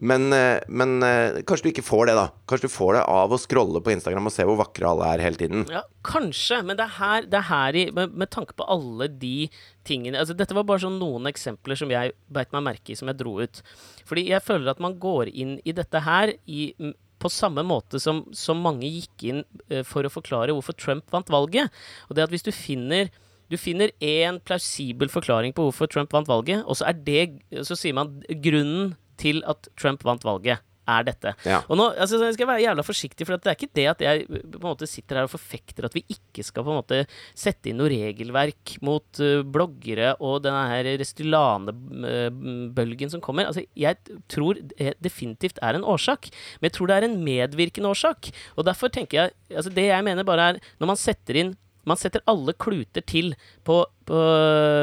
Speaker 2: Men, eh, men eh, kanskje du ikke får det, da. Kanskje du får det av å scrolle på Instagram og se hvor vakre alle er hele tiden.
Speaker 1: Ja, kanskje, men det er her, det er her i med, med tanke på alle de tingene altså Dette var bare sånn noen eksempler som jeg beit meg merke i, som jeg dro ut. Fordi jeg føler at man går inn i dette her i, på samme måte som, som mange gikk inn uh, for å forklare hvorfor Trump vant valget. Og det at hvis du finner du finner én plausibel forklaring på hvorfor Trump vant valget, og så er det Så sier man grunnen til at Trump vant valget, er dette.
Speaker 2: Ja.
Speaker 1: Og nå altså, jeg skal være jævla forsiktig, for det er ikke det at jeg på en måte sitter her og forfekter at vi ikke skal på en måte sette inn noe regelverk mot uh, bloggere og denne her Restylane-bølgen som kommer. Altså, jeg tror det definitivt er en årsak, men jeg tror det er en medvirkende årsak. Og derfor tenker jeg altså Det jeg mener bare er Når man setter inn man setter alle kluter til på, på,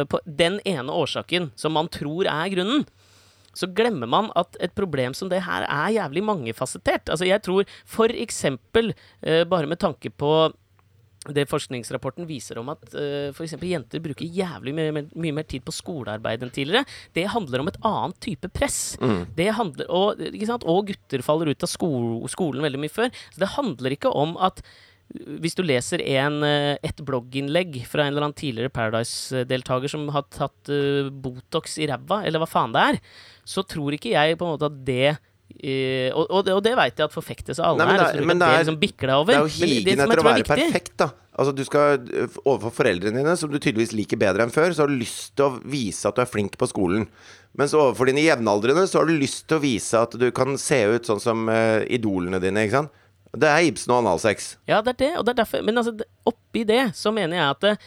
Speaker 1: på den ene årsaken som man tror er grunnen så glemmer man at et problem som det her er jævlig mangefasettert. Altså jeg tror for eksempel, eh, bare med tanke på det forskningsrapporten viser om at uh, f.eks. jenter bruker jævlig mye, mye mer tid på skolearbeid enn tidligere. Det handler om et annet type press. Det handler, og, og gutter faller ut av sko skolen veldig mye før. Så det handler ikke om at hvis du leser en, eh, et blogginnlegg fra en eller annen tidligere Paradise-deltaker som har tatt eh, Botox i ræva, eller hva faen det er, så tror ikke jeg på en måte at det Uh, og, og, det- og veit jeg at forfektes av alle
Speaker 2: Nei, men
Speaker 1: her.
Speaker 2: det er-
Speaker 1: så tror jeg
Speaker 2: men det er-
Speaker 1: liksom over.
Speaker 2: Det er jo higen etter å være perfekt, da. Altså du skal Overfor foreldrene dine, som du tydeligvis liker bedre enn før, så har du lyst til å vise at du er flink på skolen. Mens overfor dine jevnaldrende så har du lyst til å vise at du kan se ut sånn som uh, idolene dine, ikke sant. Det er Ibsen og analsex.
Speaker 1: Ja, det er det, og det er derfor Men altså, oppi det så mener jeg at det,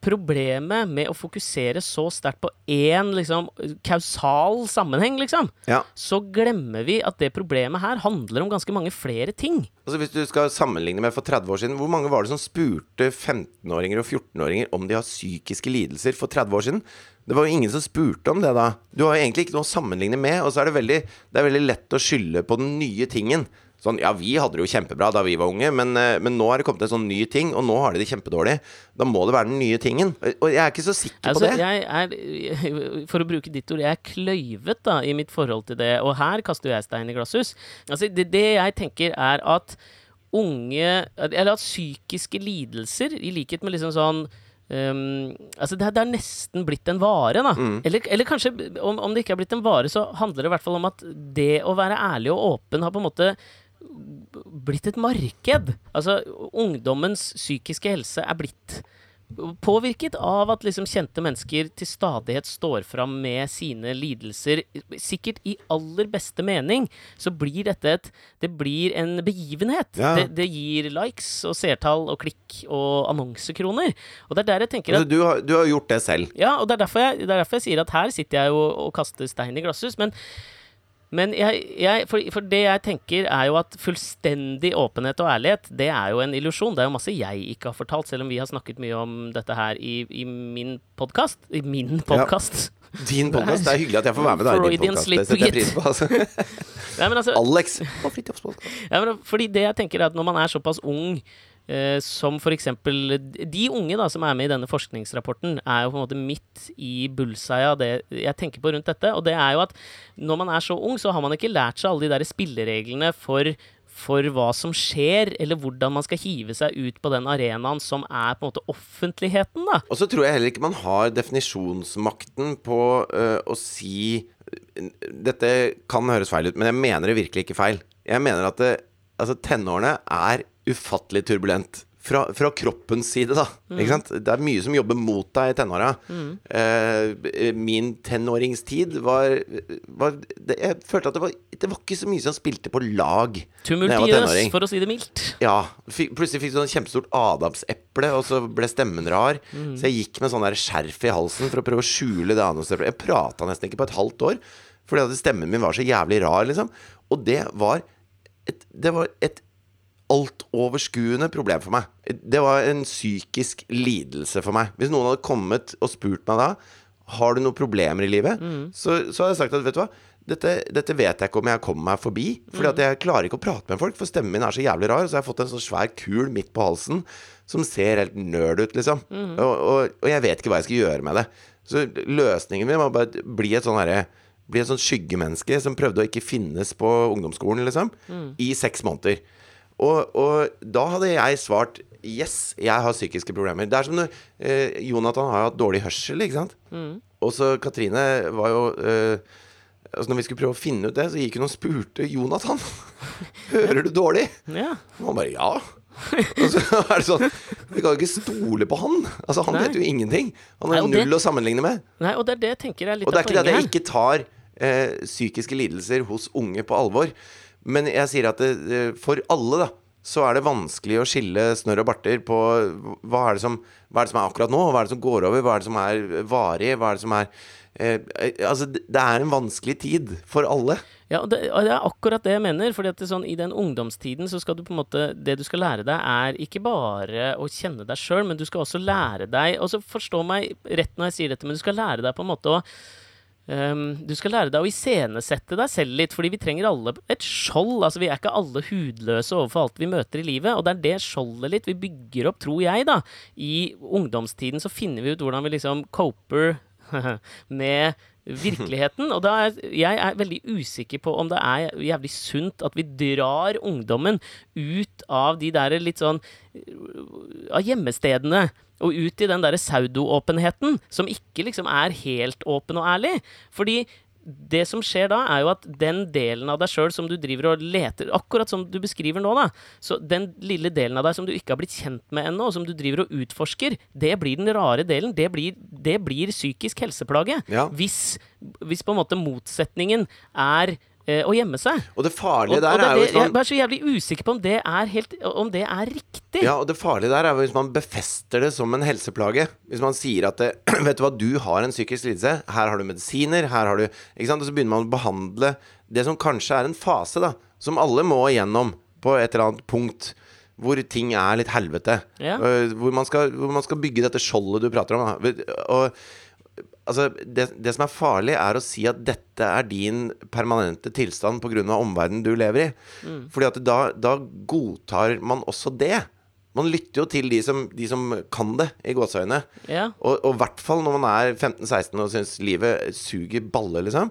Speaker 1: problemet med å fokusere så sterkt på én liksom, kausal sammenheng, liksom,
Speaker 2: Ja.
Speaker 1: så glemmer vi at det problemet her handler om ganske mange flere ting.
Speaker 2: Altså Hvis du skal sammenligne med for 30 år siden, hvor mange var det som spurte 15-åringer og 14-åringer om de har psykiske lidelser for 30 år siden? Det var jo ingen som spurte om det da. Du har jo egentlig ikke noe å sammenligne med, og så er det veldig, det er veldig lett å skylde på den nye tingen. Sånn, ja, vi hadde det jo kjempebra da vi var unge, men, eh, men nå har det kommet en sånn ny ting, og nå har de det kjempedårlig. Da må det være den nye tingen. Og jeg er ikke så sikker
Speaker 1: Altså,
Speaker 2: på det.
Speaker 1: er, *laughs* for å bruke ditt ord, jeg er kløyvet da, i mitt forhold til det. Og her kaster jeg stein i glasshus. Altså, det, det jeg tenker, er at unge Eller at psykiske lidelser, i likhet med liksom sånn Um, altså det, det er nesten blitt en vare, da. Eller, eller kanskje, om, om det ikke er blitt en vare, så handler det i hvert fall om at det å være ærlig og åpen har på en måte blitt et marked. Altså, ungdommens psykiske helse er blitt påvirket av at liksom kjente mennesker til stadighet står fram med sine lidelser. Sikkert i aller beste mening så blir dette et Det blir en begivenhet.
Speaker 2: Ja.
Speaker 1: Det, det gir likes og seertall og klikk og annonsekroner. Og det er der jeg tenker at
Speaker 2: Altså, du, har, du har gjort det selv.
Speaker 1: ja, og det er, jeg, det er derfor jeg sier at her sitter jeg jo og kaster stein i glasshus. Men, men jeg, jeg, for, for det jeg tenker, er jo at fullstendig åpenhet og ærlighet, det er jo en illusjon. Det er jo masse jeg ikke har fortalt, selv om vi har snakket mye om dette her i, i min podkast. I min podkast.
Speaker 2: Din *laughs* podkast. Det er hyggelig at jeg får være med deg i din podkast. Det setter jeg pris på. Altså. *laughs*
Speaker 1: Nei, altså,
Speaker 2: Alex på Fridtjofs.
Speaker 1: Ja, fordi det jeg tenker er at når man er såpass ung som for eksempel De unge da som er med i denne forskningsrapporten, er jo på en måte midt i bullseye av det jeg tenker på rundt dette. Og det er jo at når man er så ung, så har man ikke lært seg alle de der spillereglene for for hva som skjer, eller hvordan man skal hive seg ut på den arenaen som er på en måte offentligheten, da.
Speaker 2: Og så tror jeg heller ikke man har definisjonsmakten på øh, å si Dette kan høres feil ut, men jeg mener det virkelig ikke feil. Jeg mener at det, altså, tenårene er ufattelig turbulent. Fra, fra kroppens side, da. Ikke sant? Det er mye som jobber mot deg i tenåra. Eh, min tenåringstid var, var det, Jeg følte at det var, det var ikke så mye som spilte på lag.
Speaker 1: Tumultiøs,
Speaker 2: tenåring.
Speaker 1: for å si det mildt.
Speaker 2: Ja. Fikk, plutselig fikk du sånn kjempestort adamseple, og så ble stemmen rar. Så jeg gikk med sånn der skjerf i halsen for å prøve å skjule det adamseplet. Jeg prata nesten ikke på et halvt år, fordi at stemmen min var så jævlig rar, liksom. Og det var et, det var et altoverskuende problem for meg. Det var en psykisk lidelse for meg. Hvis noen hadde kommet og spurt meg da Har du noen problemer i livet, så, så hadde jeg sagt at vet du hva dette, dette vet jeg ikke om jeg kommer meg forbi. Fordi at jeg klarer ikke å prate med folk, for stemmen min er så jævlig rar. Så jeg har fått en sånn svær kul midt på halsen som ser helt nerd ut, liksom. Og, og, og jeg vet ikke hva jeg skal gjøre med det. Så løsningen min var bare bli et sånn herre bli et sånt skyggemenneske som prøvde å ikke finnes på ungdomsskolen, liksom, i seks måneder. Og, og da hadde jeg svart Yes, jeg har psykiske problemer. Det er som når eh, Jonathan har hatt dårlig hørsel, ikke sant? Og så Katrine var jo eh, Altså Når vi skulle prøve å finne ut det, så gikk hun og spurte Jonathan. *laughs* Hører du dårlig?
Speaker 1: Ja.
Speaker 2: Og han bare ja. Og så er det sånn Vi kan jo ikke stole på han. Altså Han
Speaker 1: Nei.
Speaker 2: vet jo ingenting. Han har
Speaker 1: null det-
Speaker 2: å sammenligne med.
Speaker 1: Nei, og det er det jeg tenker er litt
Speaker 2: Og det er ikke det at jeg ikke tar eh, psykiske lidelser hos unge på alvor. Men jeg sier at det, for alle, da, så er det vanskelig å skille snørr og barter på hva er, som, hva er det som er akkurat nå, hva er det som går over, hva er det som er varig, hva er det som er eh, Altså, det er en vanskelig tid for alle.
Speaker 1: Ja, og det, og det er akkurat det jeg mener. fordi at sånn, I den ungdomstiden så skal du på en måte Det du skal lære deg, er ikke bare å kjenne deg sjøl, men du skal også lære deg Og så forstå meg rett når jeg sier dette, men du skal lære deg på en måte å ehm, du skal lære deg å iscenesette deg selv litt, fordi vi trenger alle et skjold. Altså, vi er ikke alle hudløse overfor alt vi møter i livet, og det er det skjoldet litt vi bygger opp, tror jeg, da. I ungdomstiden så finner vi ut hvordan vi liksom coper *laughs* med virkeligheten. Og er jeg er veldig usikker på om det er jævlig sunt at vi drar ungdommen ut av de der litt sånn Av gjemmestedene. Og ut i den derre pseudo-åpenheten, som ikke liksom er helt åpen og ærlig. Fordi det som skjer da, er jo at den delen av deg sjøl som du driver og leter Akkurat som du beskriver nå, da. Så den lille delen av deg som du ikke har blitt kjent med ennå, og som du driver og utforsker, det blir den rare delen. Det blir, det blir psykisk helseplage.
Speaker 2: Ja.
Speaker 1: Hvis, hvis på en måte motsetningen er å gjemme seg.
Speaker 2: Og det farlige
Speaker 1: Og, og
Speaker 2: der
Speaker 1: det,
Speaker 2: er jo hvis man
Speaker 1: jeg er så jævlig usikker på om det er, helt, om det er riktig.
Speaker 2: Ja, og det farlige der er jo hvis man befester det som en helseplage. Hvis man sier at det, *clears throat* Vet du hva, du har en psykisk lidelse. Her har du medisiner. Her har du Ikke sant? Og så begynner man å behandle det som kanskje er en fase, da. Som alle må igjennom på et eller annet punkt. Hvor ting er litt helvete.
Speaker 1: Ja.
Speaker 2: Øh, Hvor, man skal, hvor man skal bygge dette skjoldet du prater om. Da. Og Altså, det, det som er farlig, er å si at dette er din permanente tilstand pga. omverdenen du lever i.
Speaker 1: Mm.
Speaker 2: Fordi at da, da godtar man også det. Man lytter jo til de som, de som kan det, i gåseøyne.
Speaker 1: Ja.
Speaker 2: Og og i hvert fall når man er 15-16 og syns livet suger balle, liksom.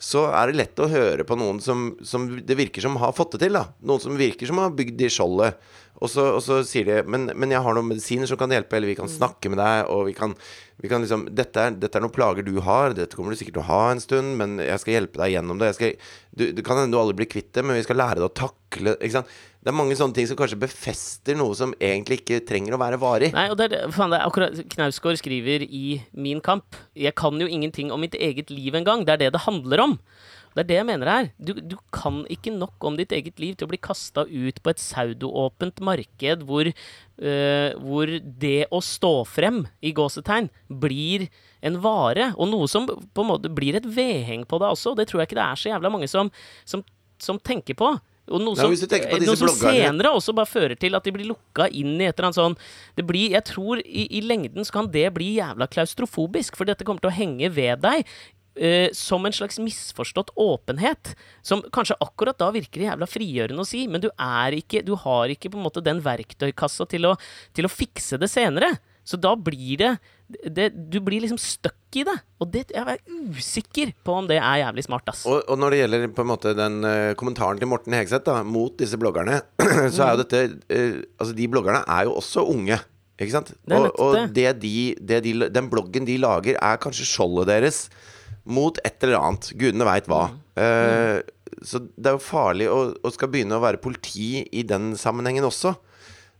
Speaker 2: Så er det lett å høre på noen som, som det virker som har fått det til. da Noen som virker som har bygd i skjoldet. Og så, og så sier de men, 'Men jeg har noen medisiner som kan hjelpe', eller 'vi kan snakke med deg', og vi kan, vi kan liksom dette er, 'Dette er noen plager du har, dette kommer du sikkert til å ha en stund, men jeg skal hjelpe deg gjennom det'. Jeg skal, du, du, kan hende du aldri blir kvitt det, men vi skal lære deg å takle Ikke sant? Det er mange sånne ting som kanskje befester noe som egentlig ikke trenger å være varig.
Speaker 1: Nei, og det er, faen, det er akkurat Knausgård skriver i Min kamp Jeg kan jo ingenting om mitt eget liv engang. Det er det det handler om. Det er det jeg mener her. Du, du kan ikke nok om ditt eget liv til å bli kasta ut på et pseudoåpent marked hvor, uh, hvor det å stå frem, i gåsetegn, blir en vare. Og noe som på en måte blir et vedheng på deg også. og Det tror jeg ikke det er så jævla mange som, som, som tenker på. Og noe som, eh, noe som senere også bare fører til at de blir lukka inn i et eller annet sånn det blir, Jeg tror i, i lengden så kan det bli jævla klaustrofobisk, for dette kommer til å henge ved deg. Eh, som en slags misforstått åpenhet. Som kanskje akkurat da virker jævla frigjørende å si, men du er ikke Du har ikke på en måte den verktøykassa til å, til å fikse det senere. Så da blir det, det Du blir liksom stuck i det. Og det, jeg er usikker på om det er jævlig smart, ass.
Speaker 2: Og, og når det gjelder på en måte den uh, kommentaren til Morten Hegseth da, mot disse bloggerne, *clears throat* så er jo dette uh, Altså, de bloggerne er jo også unge. Ikke sant?
Speaker 1: Det
Speaker 2: og og det de, det de, den bloggen de lager, er kanskje skjoldet deres mot et eller annet. Gudene veit hva. Eh, så det er jo farlig å, å skal begynne å være politi i den sammenhengen også.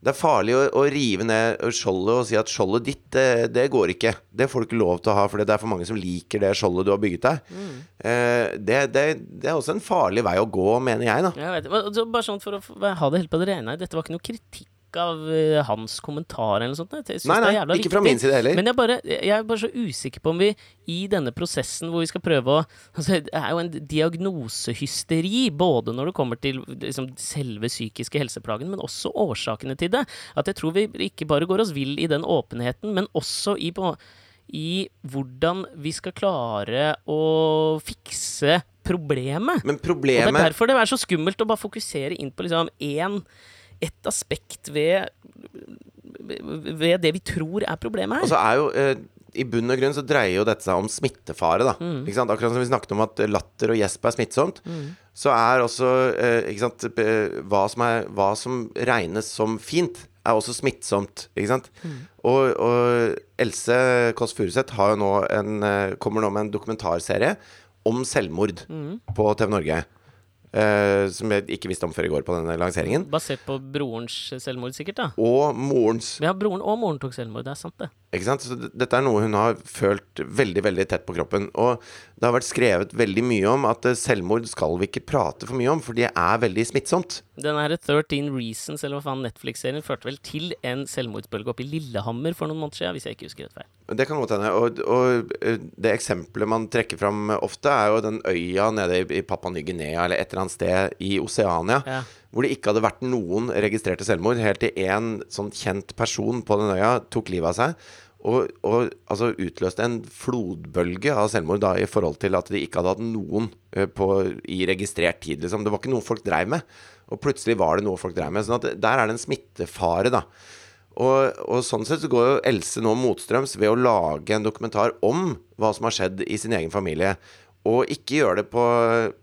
Speaker 2: Det er farlig å, å rive ned skjoldet og si at skjoldet ditt, det, det går ikke. Det får du ikke lov til å ha, for det er for mange som liker det skjoldet du har bygget deg. Eh, det, det, det er også en farlig vei å gå, mener jeg, da.
Speaker 1: Jeg vet, bare sånn for å ha det helt på det rene her, dette var ikke noe kritikk av eh, hans kommentar eller noe sånt. Jeg synes
Speaker 2: Nei,
Speaker 1: det er
Speaker 2: nei,
Speaker 1: jævla
Speaker 2: ikke fra min side heller.
Speaker 1: Men jeg, bare, jeg er bare så usikker på om vi i denne prosessen hvor vi skal prøve å *laughs* altså, Det er jo en diagnosehysteri både når det kommer til liksom, selve psykiske helseplagen, men også årsakene til det. At jeg tror vi ikke bare går oss vill i den åpenheten, men også i på i hvordan vi skal klare å fikse problemet.
Speaker 2: Men
Speaker 1: Og det er derfor det er så skummelt å bare fokusere inn på liksom én ett aspekt ved, ved det vi tror er problemet her.
Speaker 2: Så er jo eh, I bunn og grunn så dreier jo dette seg om smittefare, da.
Speaker 1: Mm.
Speaker 2: Ikke sant? Akkurat som vi snakket om at latter og gjesp er smittsomt, så er også eh, ikke sant, eh, hva, som er, hva som regnes som fint, er også smittsomt. Ikke sant?
Speaker 1: Mm.
Speaker 2: Og, og Else Kåss Furuseth eh, kommer nå med en dokumentarserie om selvmord
Speaker 1: Mm.
Speaker 2: på TV Norge. Eh, som jeg ikke visste om før i går på denne lanseringen.
Speaker 1: Basert på brorens selvmord, sikkert. da
Speaker 2: Og morens
Speaker 1: Ja, broren og moren tok selvmord. Det er sant, det.
Speaker 2: Ikke sant? Så dette er noe hun har følt veldig veldig tett på kroppen. Og det har vært skrevet veldig mye om at eh, selvmord skal vi ikke prate for mye om, for det er veldig smittsomt.
Speaker 1: Den her 13 Reasons, eller hva faen Netflix-serien, førte vel til en selvmordsbølge oppe i Lillehammer for noen måneder siden, hvis jeg ikke husker rett feil.
Speaker 2: Det kan godt hende. Og, og det eksempelet man trekker fram ofte, er jo den øya nede i, i Papua Ny-Guinea eller et eller annet sted i Oseania.
Speaker 1: Ja.
Speaker 2: Hvor det ikke hadde vært noen registrerte selvmord, helt til én sånn kjent person på den øya tok livet av seg. Og, og altså utløste en flodbølge av selvmord da, i forhold til at de ikke hadde hatt noen eh, på, i registrert tid. Liksom. Det var ikke noe folk dreiv med. Og plutselig var det noe folk drev med. sånn at der er det en smittefare, da. Og, og sånn sett så går jo Else nå motstrøms ved å lage en dokumentar om hva som har skjedd i sin egen familie. Og ikke gjøre det på,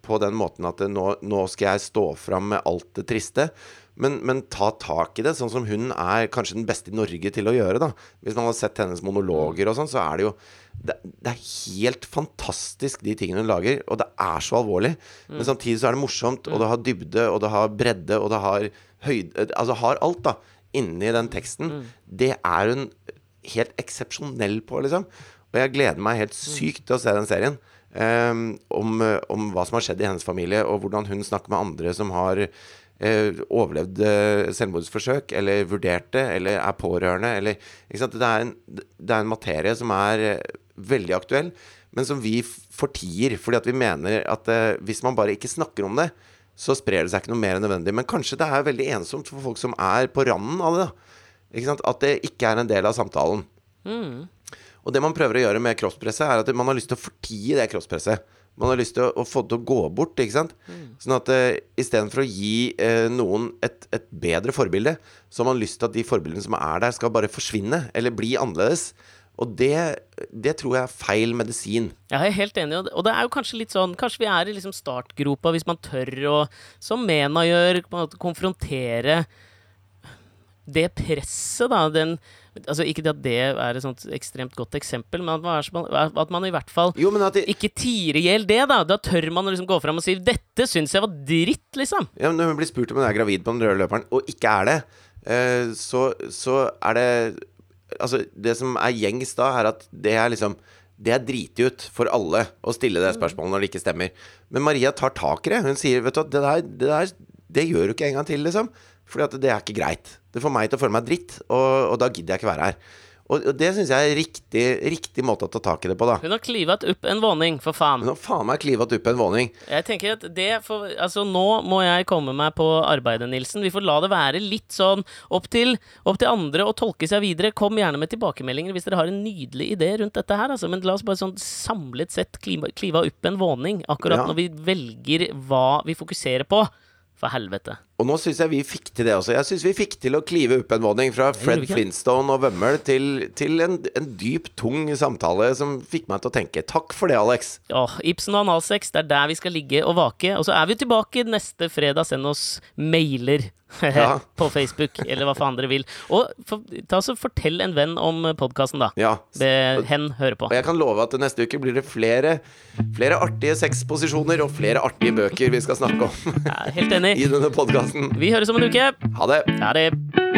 Speaker 2: på den måten at nå, nå skal jeg stå fram med alt det triste. Men, men ta tak i det, sånn som hun er kanskje den beste i Norge til å gjøre. da Hvis man har sett hennes monologer og sånn, så er det jo det, det er helt fantastisk, de tingene hun lager. Og det er så alvorlig. Men samtidig så er det morsomt, og det har dybde, og det har bredde, og det har høyde Altså har alt, da, inni den teksten. Det er hun helt eksepsjonell på, liksom. Og jeg gleder meg helt sykt til å se den serien. Um, om, om hva som har skjedd i hennes familie, og hvordan hun snakker med andre som har overlevd eh, selvmordsforsøk, eller vurderte, eller er pårørende, eller? Det, er en, det er en materie som er eh, veldig aktuell, men som vi fortier, fordi at vi mener at eh, hvis man bare ikke snakker om det, så sprer det seg ikke noe mer enn nødvendig. Men kanskje det er veldig ensomt for folk som er på randen av det. At det ikke er en del av samtalen. Og det man prøver å gjøre med kroppspresset, er at man har lyst til å fortie det kroppspresset. Man har lyst til å, å få det til å gå bort. ikke sant? Sånn at uh, istedenfor å gi uh, noen et, et bedre forbilde, så har man lyst til at de forbildene som er der, skal bare forsvinne. Eller bli annerledes. Og det, det tror jeg er feil medisin.
Speaker 1: Jeg er helt enig, og det- er jo kanskje litt sånn Kanskje vi er i liksom startgropa hvis man tør å, som Mena gjør, konfrontere det presset, da. Den Altså ikke at det er et sånt ekstremt godt eksempel, men at man, er, at man i hvert fall
Speaker 2: Jo, de,
Speaker 1: ikke tier i hjel det, da. Da tør man liksom gå fram og si 'Dette syns jeg var dritt', liksom.
Speaker 2: Ja, men Når hun blir spurt om hun er gravid på den røde løperen, og ikke er det, eh, så, så er det Altså, det som er gjengs da, er at det er liksom Det er driti ut for alle å stille det spørsmålet når det ikke stemmer. Men Maria tar tak i det. Hun sier vet du, det der, det der det gjør du ikke en gang til, liksom. Fordi at det er ikke greit. Det får meg til å føle meg dritt, og, og da gidder jeg ikke være her. Og, det syns jeg er riktig, riktig måte å ta tak i det på, da.
Speaker 1: Hun har klivet opp en våning, for faen.
Speaker 2: Hun har faen meg klivet opp en våning.
Speaker 1: Jeg tenker at det for, Altså, nå må jeg komme meg på arbeidet, Nilsen. Vi får la det være litt sånn opp til, opp til andre å tolke seg videre. Kom gjerne med tilbakemeldinger hvis dere har en nydelig idé rundt dette her, altså. Men la oss bare sånn samlet sett klive opp en våning, akkurat
Speaker 2: Ja.
Speaker 1: når vi velger hva vi fokuserer på. For helvete.
Speaker 2: Og nå syns jeg vi fikk til det også. Jeg syns vi fikk til å klive opp en våning fra Fred. Flintstone og Vømmøl til, til en, en dyp, tung samtale som fikk meg til å tenke. Takk for det, Alex.
Speaker 1: Ja, Ibsen og analsex, det er der vi skal ligge og vake. Og så er vi tilbake neste fredag. Send oss mailer
Speaker 2: Ja. *laughs*
Speaker 1: på Facebook, eller hva faen dere vil. Og for, ta så fortell en venn om podkasten, da.
Speaker 2: Ja.
Speaker 1: Be hen høre på.
Speaker 2: Og jeg kan love at neste uke blir det flere, flere artige sexposisjoner og flere artige bøker vi skal snakke om
Speaker 1: er helt enig. *laughs*
Speaker 2: i denne podkasten.
Speaker 1: Vi høres om en uke.
Speaker 2: Ha det.
Speaker 1: Ha det.